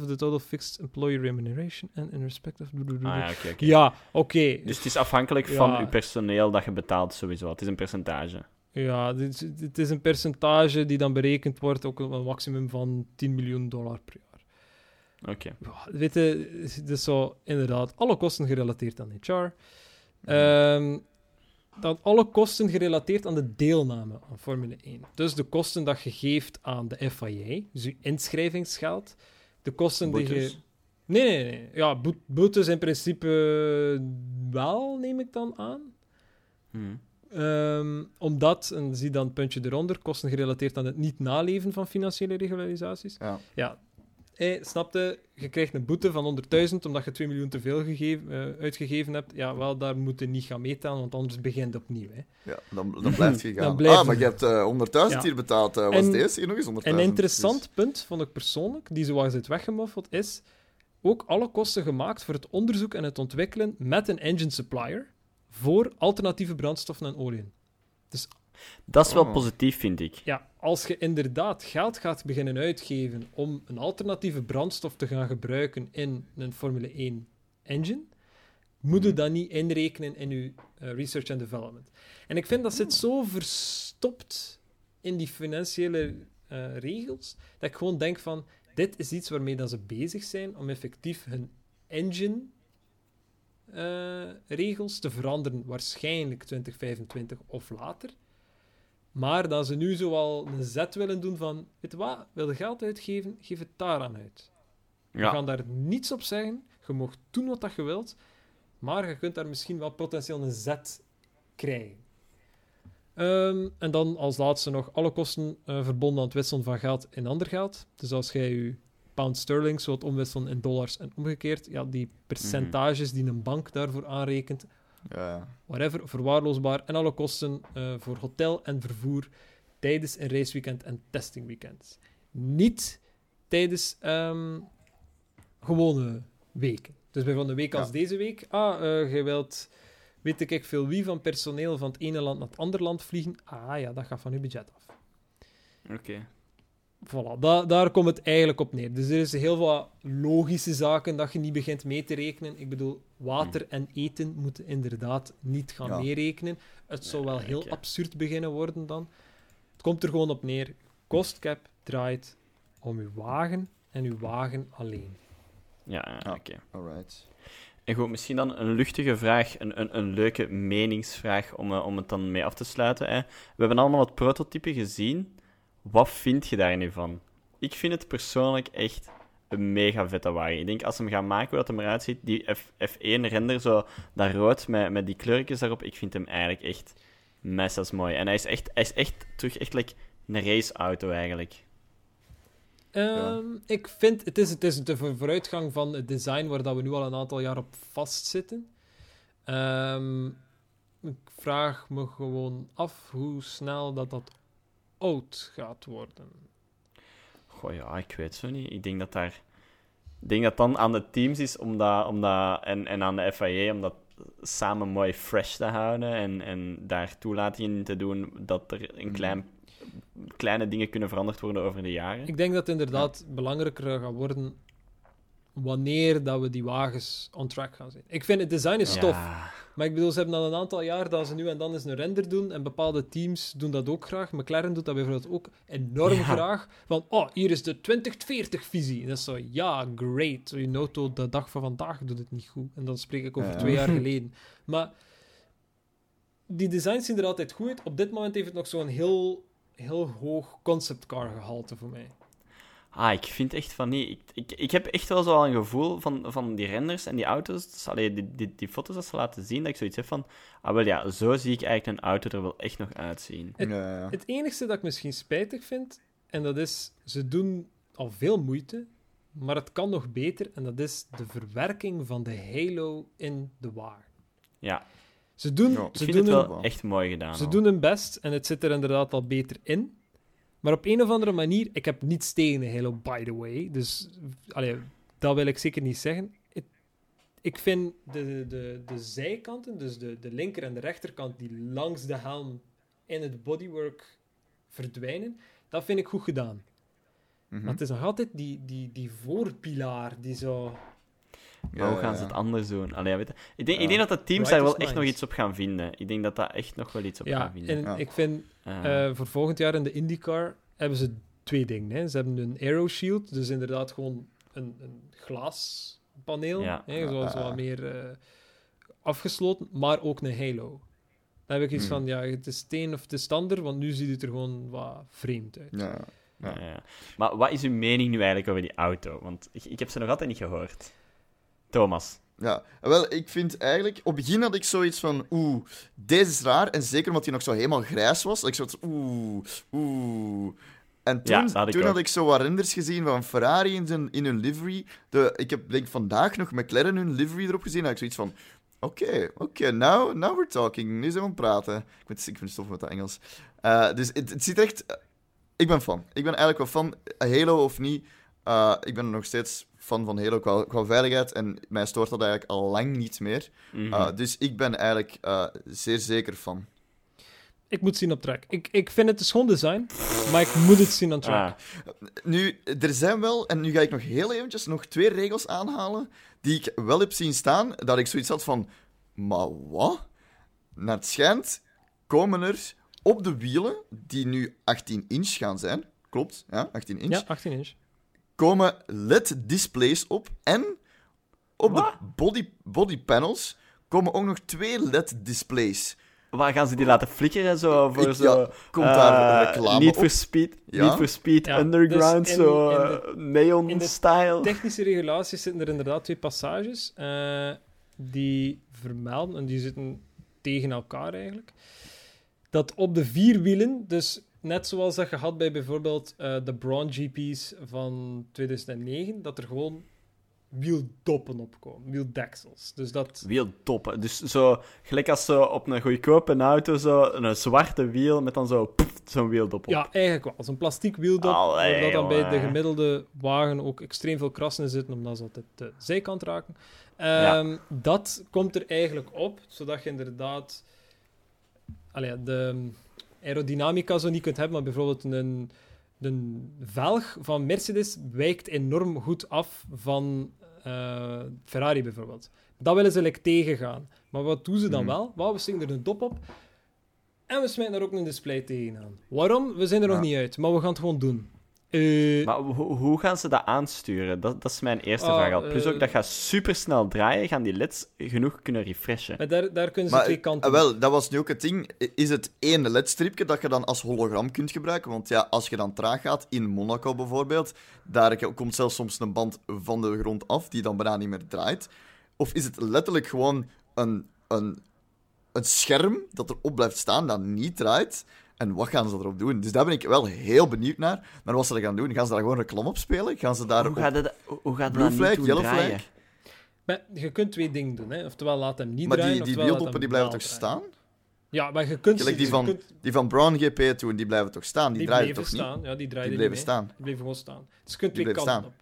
of the total fixed employee remuneration and in respect of... Ah, ja, oké. Ja. Dus het is afhankelijk Ja. van je personeel dat je betaalt, sowieso. Het is een percentage. Ja, het is een percentage die dan berekend wordt, ook op een maximum van 10 miljoen dollar per jaar. Oké. Ja, weet je, is zo inderdaad alle kosten gerelateerd aan HR. Ehm, dan alle kosten gerelateerd aan de deelname aan Formule 1. Dus de kosten dat je geeft aan de FIA, dus je inschrijvingsgeld. De kosten die je... Boetes? Nee, nee, nee. Ja, boet- boetes in principe wel, neem ik dan aan. Hm. Ehm, omdat, en zie dan het puntje eronder, kosten gerelateerd aan het niet naleven van financiële regularisaties. Ja. Ja, hey, snapte, je krijgt een boete van 100.000 omdat je 2 miljoen te veel gegeven, eh, uitgegeven hebt. Ja, wel, daar moet je niet gaan meetellen, want anders begint het opnieuw. Hè. Ja, dan, dan blijft je [LAUGHS] gaan. Blijft- Ah, maar je hebt eh 100.000 Ja. hier betaald. eh, was En- deze hier nog eens 100.000? Een interessant Dus- punt, vond ik persoonlijk, die zoals het weggemoffeld is, ook alle kosten gemaakt voor het onderzoek en het ontwikkelen met een engine supplier voor alternatieve brandstoffen en oliën. Dat is wel Oh. positief, vind ik. Ja, als je inderdaad geld gaat beginnen uitgeven om een alternatieve brandstof te gaan gebruiken in een Formule 1 engine, moet je Mhm. dat niet inrekenen in je eh, research and development. En ik vind dat zit zo verstopt in die financiële eh, regels, dat ik gewoon denk van, dit is iets waarmee dat ze bezig zijn om effectief hun engine eh, regels te veranderen, waarschijnlijk 2025 of later. Maar dat ze nu zoal een zet willen doen van, weet je wat, wil je geld uitgeven, geef het daaraan uit. We Ja. gaan daar niets op zeggen. Je mag doen wat dat je wilt, maar je kunt daar misschien wel potentieel een zet krijgen. Ehm, en dan als laatste nog alle kosten eh, verbonden aan het wisselen van geld in ander geld. Dus als jij je pound sterling zult omwisselen in dollars en omgekeerd, ja, die percentages die een bank daarvoor aanrekent, Ja, whatever, verwaarloosbaar. En alle kosten eh, voor hotel en vervoer tijdens een raceweekend en testingweekend. Niet tijdens ehm, gewone weken. Dus bij van een week als Ja. deze week, ah, eh je wilt, weet ik veel wie van personeel van het ene land naar het andere land vliegen. Ah ja, dat gaat van uw budget af. Oké. Voilà, da- daar komt het eigenlijk op neer. Dus er is heel veel logische zaken dat je niet begint mee te rekenen. Ik bedoel, water en eten moeten inderdaad niet gaan Ja. meerekenen. Het zou wel heel oké. absurd beginnen worden dan. Het komt er gewoon op neer. Kostcap draait om uw wagen en uw wagen alleen. Ja, ja, Ja. oké. alright. En goed, misschien dan een luchtige vraag, een, een, een leuke meningsvraag om, eh, om het dan mee af te sluiten. Hè. We hebben allemaal het prototype gezien. Wat vind je daar nu van? Ik vind het persoonlijk echt een mega vette wagen. Ik denk als ze hem gaan maken, hoe dat hem eruit ziet, die F, F1-render, zo dat rood met, met die kleurtjes daarop, ik vind hem eigenlijk echt messas mooi. En hij is echt, hij is echt terug echt like een raceauto eigenlijk. Ehm, Ik vind, het is, het is de voor- vooruitgang van het design waar dat we nu al een aantal jaar op vastzitten. Ehm, ik vraag me gewoon af hoe snel dat dat oud gaat worden. Goh ja, ik weet zo niet. Ik denk dat daar... Ik denk dat dan aan de teams is om dat, om dat, en, en aan de FIA om dat samen mooi fresh te houden en, en daar toelatingen in te doen dat er een Mhm. klein, kleine dingen kunnen veranderd worden over de jaren. Ik denk dat het inderdaad belangrijker gaat worden wanneer dat we die wagens on track gaan zien. Ik vind het design is tof. Ja. Maar ik bedoel, ze hebben al een aantal jaar dat ze nu en dan eens een render doen. En bepaalde teams doen dat ook graag. McLaren doet dat bijvoorbeeld ook enorm Ja. graag. Van, oh, hier is de 2040-visie. En dat is zo, ja, great. Je auto de dag van vandaag doet het niet goed. En dan spreek ik over Ja. twee jaar [LAUGHS] geleden. Maar die designs zien er altijd goed uit. Op dit moment heeft het nog zo'n heel, heel hoog conceptcar gehalte voor mij. Ah, ik vind echt van niet. Ik, ik, ik heb echt wel zo al een gevoel van, van die renders en die auto's. Dus, allee, die, die, die foto's dat ze laten zien, dat ik zoiets heb van. Ah, wel ja, zo zie ik eigenlijk een auto er wel echt nog uitzien. Het- Ja, ja. Het enige dat ik misschien spijtig vind, en dat is, ze doen al veel moeite maar het kan nog beter. En dat is de verwerking van de Halo in de waar. Ja, Ze doen, Ja, ze vind doen, het hun, wel echt mooi gedaan. ze al. doen hun best en het zit er inderdaad al beter in. Maar op een of andere manier, ik heb niets tegen Halo, by the way. Dus allee, dat wil ik zeker niet zeggen. Het- ik vind de, de, de zijkanten, dus de, de linker en de rechterkant, die langs de helm in het bodywork verdwijnen, dat vind ik goed gedaan. Mhm. Maar het is nog altijd die, die, die voorpilaar die zo... Maar hoe Ja, gaan ja, ze het anders doen? Allee, ja, weet je, ik, denk, Ja. ik denk dat de teams Right daar wel echt nog iets op gaan vinden. Ik denk dat dat echt nog wel iets op Ja, gaan vinden. en Ja. ik vind Eh, Eh, voor volgend jaar in de IndyCar hebben ze twee dingen. Hè. Ze hebben een aero shield, dus inderdaad gewoon een, een glaspaneel, Ja. hè, zoals wat meer eh, afgesloten, maar ook een halo. Dan heb ik iets Hmm. van, ja, het is het een of het is het ander, want nu ziet het er gewoon wat vreemd uit. Ja. ja. Ja, Maar wat is uw mening nu eigenlijk over die auto? Want ik, ik heb ze nog altijd niet gehoord. Thomas. Ja, wel, ik vind eigenlijk... Op het begin had ik zoiets van... Oeh, deze is raar. En zeker omdat hij nog zo helemaal grijs was. Ik van... Oeh, oeh... En toen, Ja, had ik toen ook. had ik zo wat renders gezien van Ferrari in, zijn, in hun livery. De, ik heb denk vandaag nog McLaren hun livery erop gezien. En ik zoiets van... Oké, oké, now, now we're talking. Nu zijn we aan het praten. Ik vind, ik vind het stof met dat Engels. Eh, dus het, het ziet echt... ik ben fan. Ik ben eigenlijk wel fan. Halo of niet. eh, ik ben nog steeds fan van Halo qua, qua veiligheid. En mij stoort dat eigenlijk al lang niet meer. Mhm. Uh, dus ik ben eigenlijk uh, zeer zeker van. Ik moet zien op track. Ik, ik vind het een schoon design, maar ik moet het zien op track. Ah, Nu, er zijn wel, en nu ga ik nog heel eventjes nog twee regels aanhalen, die ik wel heb zien staan, dat ik zoiets had van, maar wat? Naar het schijnt komen er op de wielen, die nu 18 inch gaan zijn, klopt, ja, 18 inch, Ja, 18 inch. Komen LED-displays op en op Wat? de body, body panels komen ook nog twee LED-displays. waar gaan ze die laten flikkeren? Zo voor Ik- zo... ja, komt daar eh, reclame op? for Speed, Ja. Need for Speed Ja, Underground, dus in- zo in eh, de- in de neon-style. technische regulaties zitten er inderdaad twee passages eh, die vermelden, en die zitten tegen elkaar eigenlijk, dat op de vier wielen, dus net zoals dat je had bij bijvoorbeeld eh, de Braun GP's van 2009, dat er gewoon wieldoppen opkomen, wieldeksels. Dus dat... Wieldoppen. Dus zo, gelijk als zo op een goedkope auto, zo een zwarte wiel met dan zo zo'n wieldop op. Ja, eigenlijk wel. Zo'n plastic wieldop, Allee, dat dan bij de gemiddelde wagen ook extreem veel krassen in zitten, omdat ze altijd de zijkant raken. Ja. Ehm, Dat komt er eigenlijk op, zodat je inderdaad allee, de aerodynamica zo niet kunt hebben, maar bijvoorbeeld een, een velg van Mercedes wijkt enorm goed af van eh, Ferrari bijvoorbeeld. Dat willen ze like, tegengaan. Maar wat doen ze dan Mhm. wel? We steken er een dop op en we smijten er ook een display tegenaan. Waarom? We zijn er nog niet uit, maar we gaan het gewoon doen. Eh, Maar ho- hoe gaan ze dat aansturen? Dat, dat is mijn eerste Ah, vraag al. Plus eh, ook, dat gaat super snel draaien. Gaan die leds genoeg kunnen refreshen? maar daar, daar kunnen ze Maar, twee kanten ah, wel, dat was nu ook het ding. Is het één ledstripje dat je dan als hologram kunt gebruiken? Want ja, als je dan traag gaat, in Monaco bijvoorbeeld, daar komt zelfs soms een band van de grond af die dan bijna niet meer draait. Of is het letterlijk gewoon een, een, een scherm dat erop blijft staan, dat niet draait? En wat gaan ze erop doen? Dus daar ben ik wel heel benieuwd naar. Maar wat ze er gaan doen, gaan ze daar gewoon reclame op spelen? Gaan ze daar Hoe op gaat dat, hoe- gaat dat blue niet flag, doen yellow draaien? flag? Maar je kunt twee dingen doen. Hè. Oftewel laat hem niet Maar draaien, die, die laat wieldoppen die blijven toch staan? Ja, maar je kunt... Gelijk die van- kunt- Die van Brown GP toen, die blijven toch staan? Die, die draaien toch niet? staan. Ja, die Die bleven niet staan. Die bleven gewoon staan. Dus je kunt Die twee kanten op.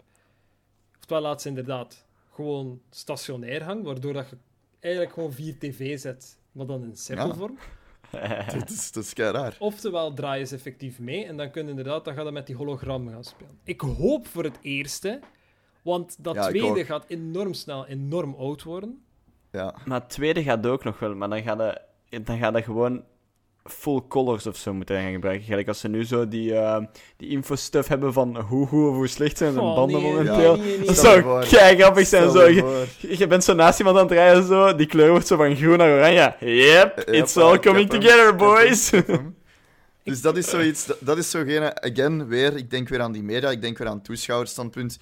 Oftewel laat ze inderdaad gewoon stationair hangen, waardoor dat je eigenlijk gewoon vier tv zet, maar dan in cirkelvorm. [LAUGHS] Dat is, dat is kei raar. Oftewel draaien ze effectief mee en dan kun je inderdaad dan gaat het met die hologram gaan spelen. Ik hoop voor het eerste, want dat Ja, tweede ook. gaat enorm snel enorm oud worden. Ja. Maar het tweede gaat ook nog wel, maar dan gaat dat, dan gaat dat gewoon full colors of zo moeten gaan gebruiken. Gelijk als ze nu zo die, eh die info-stuff hebben van hoe goed of hoe slecht zijn zijn Oh, banden nee, momenteel. nee, nee, nee. Dat zou voor. kei grappig zijn. Stel Zo. je bent zo naast iemand aan het rijden, zo, die kleur wordt zo van groen naar oranje. Yep, it's ah, all coming together, hem, boys. [LAUGHS] Dus dat is zoiets, dat- dat is zogene, again, weer, ik denk weer aan die media, ik denk weer aan het toeschouwersstandpunt.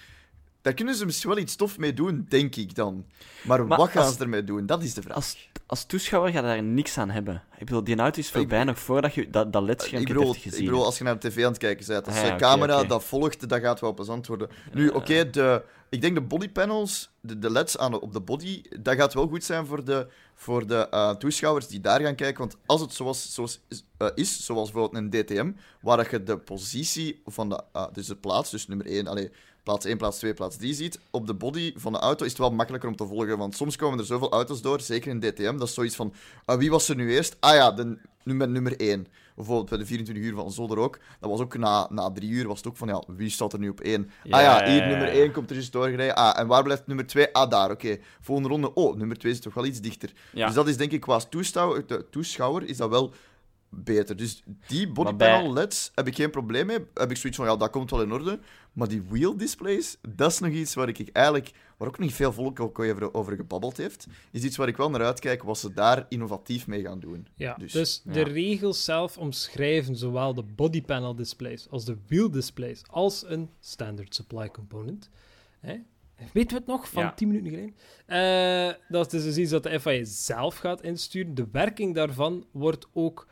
Daar kunnen ze misschien wel iets tof mee doen, denk ik dan. Maar, Maar wat gaan als- ze ermee doen? Dat is de vraag. Als, als toeschouwer ga je daar niks aan hebben. Ik bedoel, die auto is voorbij nog voordat je dat, dat ik bedoel, hebt gezien. ik bedoel, als je naar de tv aan het kijken bent, als Ah, de ja, camera dat volgt, dat gaat wel plezant worden. Nu, oké, de ik denk de bodypanels, de, de leds aan de- op de body, dat gaat wel goed zijn voor de, voor de eh, toeschouwers die daar gaan kijken. Want als het zoals, zoals is, eh, is, zoals bijvoorbeeld een DTM, waar je de positie van de, dus de plaats, dus nummer 1, allee, plaats 1, plaats 2, plaats 3 ziet, op de body van de auto is het wel makkelijker om te volgen. Want soms komen er zoveel auto's door, zeker in DTM, dat is zoiets van, ah, wie was er nu eerst? Ah ja, de, nummer, nummer 1. Bijvoorbeeld bij de 24 uur van Zolder ook. Dat was ook na, na drie uur was het ook van, ja, wie staat er nu op 1? Ja, ah ja, hier nummer ja. 1 komt er juist doorgereden. Ah, en waar blijft nummer 2? Ah, daar, oké. Volgende ronde, oh, nummer 2 is toch wel iets dichter. Ja. Dus dat is denk ik qua toeschouwer is dat wel beter. Dus die Maar bodypanel bij- LEDs heb ik geen probleem mee. Heb ik zoiets van, ja, dat komt wel in orde. Maar die wheel displays, dat is nog iets waar ik eigenlijk, waar ook niet veel volk ook over, over gebabbeld heeft, is iets waar ik wel naar uitkijk, wat ze daar innovatief mee gaan doen. Ja, Dus, dus, de regels zelf omschrijven zowel de body panel displays als de wheel displays als een standard supply component. Hè? Weten we het nog van Ja. 10 minuten geleden? Eh, dat is dus iets dat de FIA zelf gaat insturen. De werking daarvan wordt ook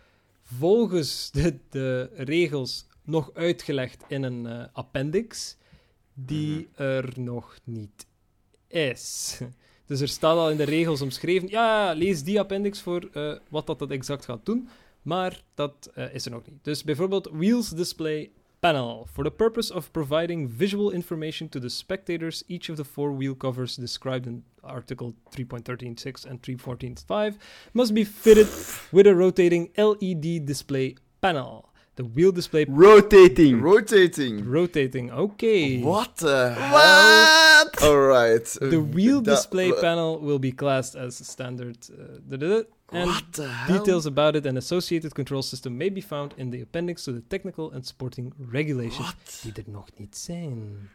volgens de, de regels nog uitgelegd in een eh, appendix, die er nog niet is. Dus er staat al in de regels omschreven. Ja, lees die appendix voor eh, wat dat, dat exact gaat doen. Maar dat eh, is er nog niet. Dus bijvoorbeeld Wheels Display Panel. For the purpose of providing visual information to the spectators, each of the four wheel covers described in Article 3.13.6 and 3.14.5 must be fitted with a rotating LED display panel. The wheel display Rotating. Rotating. rotating. Okay. What the hell? What? Alright. The wheel Dat- display wa- panel will be classed as standard. Uh. And What the hell? details about it and associated control system may be found in the appendix to the technical and sporting regulations. What? Die er nog niet zijn.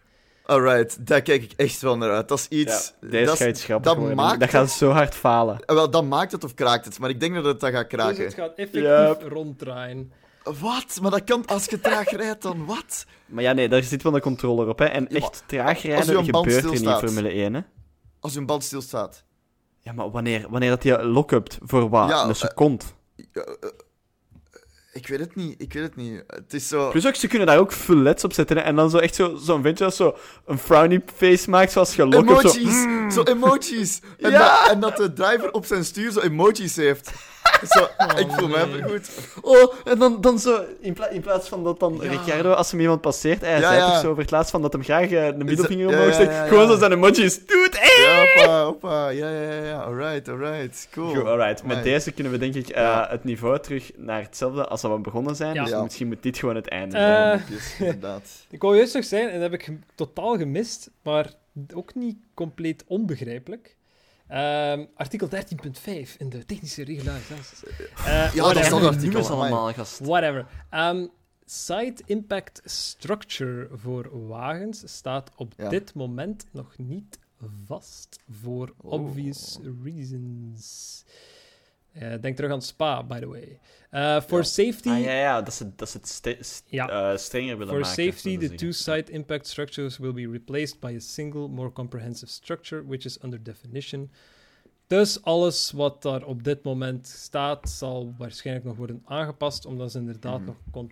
Alright, daar kijk ik echt wel naar uit. Dat is iets... Ja, deze dat, gaat iets dat worden. maakt dat gaat zo hard falen. Eh, Wel, dat maakt het of kraakt het, maar ik denk dat het dat gaat Dus kraken. het gaat effectief Yep. ronddraaien. Wat? Maar dat kan als je traag [LAUGHS] rijdt dan wat? Maar ja, nee, daar zit wel een controller op. Hè. En echt traag rijden gebeurt er niet in. Formule 1. Hè. Als een band stilstaat. Ja, maar wanneer, wanneer dat je lock-upt voor wat? Ja, een eh, seconde. Eh, ik weet het niet, ik weet het niet. Het is zo... Plus ook, ze kunnen daar ook full leds op zetten. Hè. En dan zo echt zo- zo'n ventje dat zo een frowny face maakt, zoals je lock-up. Zo, Emojis! mm. Zo emojis! [LAUGHS] En, Ja! dat, en dat de driver op zijn stuur zo emojis heeft. Zo, ik voel me nee. even goed. Oh, en dan, dan zo, in, pla- in plaats van dat dan Ja. Ricciardo, als hem iemand passeert, hij Ja, zei ja. toch zo over het laatst van dat hem graag eh, de middelvinger omhoog ja, steekt. ja, ja. Gewoon zo zijn emojis. Doe het, eh! Ja, hoppa, hoppa. Ja, ja, ja, ja. Alright, alright. Cool. Goed, alright. Met deze kunnen we denk ik eh, Ja. het niveau terug naar hetzelfde als dat we begonnen zijn. Ja. Dus Ja. misschien moet dit gewoon het einde zijn. Inderdaad. [LAUGHS] Ik wou juist nog zijn, en dat heb ik totaal gemist, maar ook niet compleet onbegrijpelijk. Ehm, artikel 13.5 in de technische regularisaties. Eh, Ja, dat is whatever. dat artikel, allemaal, gast. Whatever. Ehm, site impact structure voor wagens staat op Ja. dit moment nog niet vast. Voor Oh. obvious reasons. Eh, denk terug aan Spa, by the way. Voor Ja. safety. Ah, ja, ja, dat ze, dat ze het ste- st- Ja. eh, strenger willen For maken. safety, zullen the ze two zeggen. site impact structures will be replaced by a single, more comprehensive structure, which is under definition. Dus alles wat daar op dit moment staat, zal waarschijnlijk nog worden aangepast, omdat ze inderdaad Mhm. nog con-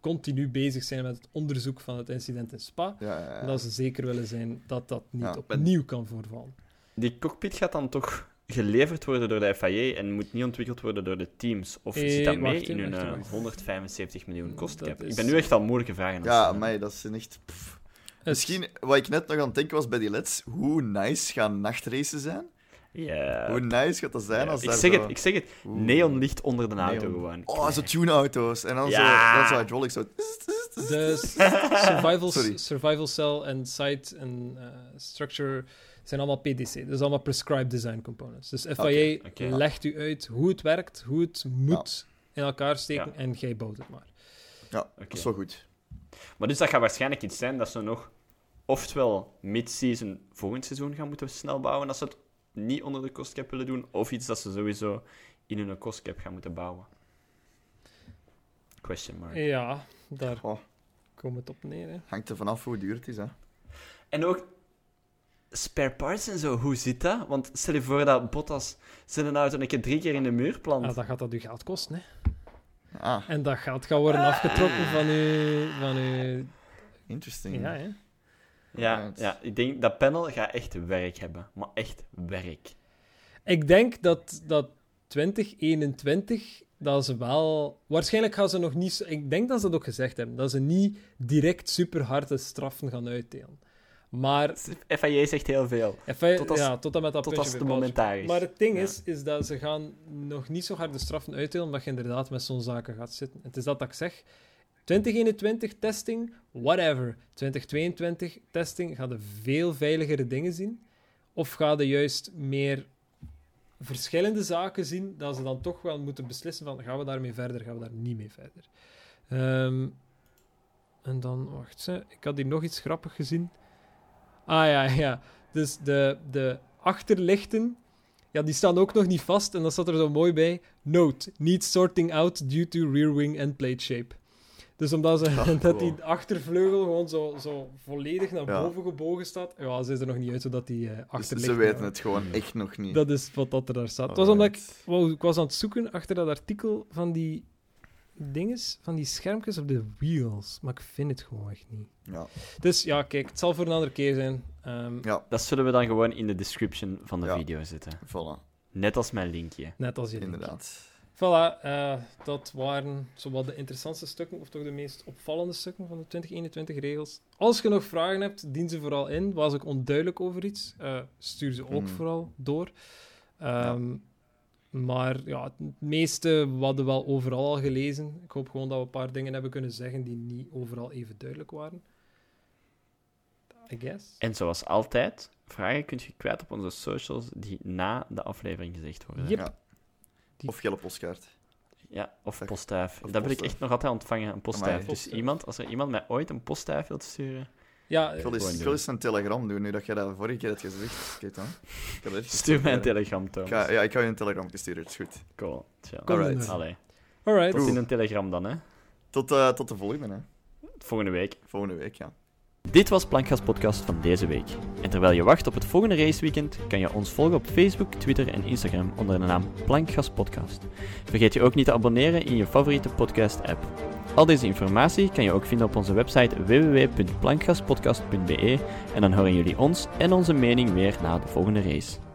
continu bezig zijn met het onderzoek van het incident in Spa. Ja, dat ze zeker willen zijn dat dat niet opnieuw kan voorvallen. Die cockpit gaat dan toch geleverd worden door de FIA en moet niet ontwikkeld worden door de teams? Of Eh, zit dat mee wacht, in hun eh, wacht. 175 miljoen kostcap? Dat is- Ik ben nu echt al moeilijke vragen aan het Ja, mij, dat is echt... pff. Het- Misschien, wat ik net nog aan het denken was bij die LEDs, hoe nice gaan nachtracen zijn? Ja. Hoe nice gaat dat zijn als ik, zeg zo- het, ik zeg het, Oeh. neonlicht onder de auto Neon. gewoon. Oh, zo tune-auto's. En dan Ja. zo, dan zo hydraulics zo... De survival, [LAUGHS] survival cell en site en eh, structure zijn allemaal PDC. Dus allemaal prescribed design components. Dus FIA legt u uit hoe het werkt, hoe het moet in elkaar steken Ja. en jij bouwt het maar. Ja, dat is wel goed. Maar dus dat gaat waarschijnlijk iets zijn dat ze nog oftewel mid-season volgend seizoen gaan moeten snel bouwen als ze het niet onder de kostcap willen doen, of iets dat ze sowieso in hun kostcap gaan moeten bouwen. Question mark. Ja, daar Oh. komt het op neer. Hè. Hangt er vanaf hoe duur het is, hè. En ook, spare parts en zo, hoe zit dat? Want stel je voor dat Bottas zijn auto een keer drie keer in de muur plant. Ja, dan gaat dat u geld kosten. Hè. Ah, En dat geld gaat worden afgetrokken van uw... Van uw interesting. ja, hè. ja, Right. ja, ik denk dat panel gaat echt werk hebben. Maar echt werk. Ik denk dat, dat 2021, dat ze wel... Waarschijnlijk gaan ze nog niet... Ik denk dat ze dat ook gezegd hebben, dat ze niet direct super harde straffen gaan uitdelen. Maar... FIA zegt heel veel. Tot als- ja, tot en met dat tot als de moment daar is. Maar het ding Ja. is, is dat ze gaan nog niet zo harde straffen uitdelen, omdat je inderdaad met zo'n zaken gaat zitten. Het is dat dat ik zeg. 2021 testing, whatever. 2022 testing, ga je veel veiligere dingen zien? Of ga je juist meer verschillende zaken zien, dat ze dan toch wel moeten beslissen van, gaan we daarmee verder, gaan we daar niet mee verder? Ehm, en dan, wacht, ze, ik had hier nog iets grappig gezien. Ah ja, ja. Dus de, de achterlichten, ja, die staan ook nog niet vast. En dat staat er zo mooi bij. Note, needs sorting out due to rear wing end plate shape. Dus omdat ze, Ah, [LAUGHS] dat die achtervleugel gewoon zo, zo volledig naar Ja. boven gebogen staat. Ja, ze is er nog niet uit zodat die eh Dus ze weten het gewoon echt nog niet. Dat is wat dat er daar staat. Het was omdat ik, wow, ik was aan het zoeken achter dat artikel van die dinges, van die schermpjes op de wheels. Maar ik vind het gewoon echt niet. Ja. Dus ja, kijk, het zal voor een andere keer zijn. Ehm, ja, Dat zullen we dan gewoon in de description van de Ja. video zetten. voilà. Net als mijn linkje. Net als jullie. Inderdaad. Voilà, eh, dat waren zowat de interessantste stukken, of toch de meest opvallende stukken van de 2021 regels. Als je nog vragen hebt, dien ze vooral in. Was ik onduidelijk over iets, eh, stuur ze ook Mhm. vooral door. Ehm, Maar ja, het meeste we hadden wel overal al gelezen. Ik hoop gewoon dat we een paar dingen hebben kunnen zeggen die niet overal even duidelijk waren. I guess. En zoals altijd, vragen kunt je kwijt op onze socials die na de aflevering gezegd worden. Yep. Ja. Die- Of gele postkaart. Ja, of postduif. dat wil ik echt nog altijd ontvangen, een postduif. Dus iemand, als er iemand mij ooit een postduif wilt sturen, Ja, Ik wil eh, eens, ik wil eens een telegram doen, nu dat jij dat vorige keer hebt gezegd. Kijk dan. Stuur mij een telegram, Ik Thomas. ga, ja, ik ga je een telegram sturen, het is goed. Cool. Kom Alright. Allee, alright. tot in een telegram dan, hè. Tot, eh, tot de volgende, hè. Volgende week. Volgende week, ja. Dit was Plankgas Podcast van deze week. En terwijl je wacht op het volgende raceweekend, kan je ons volgen op Facebook, Twitter en Instagram onder de naam Plankgas Podcast. Vergeet je ook niet te abonneren in je favoriete podcast-app. Al deze informatie kan je ook vinden op onze website www.plankgaspodcast.be en dan horen jullie ons en onze mening weer na de volgende race.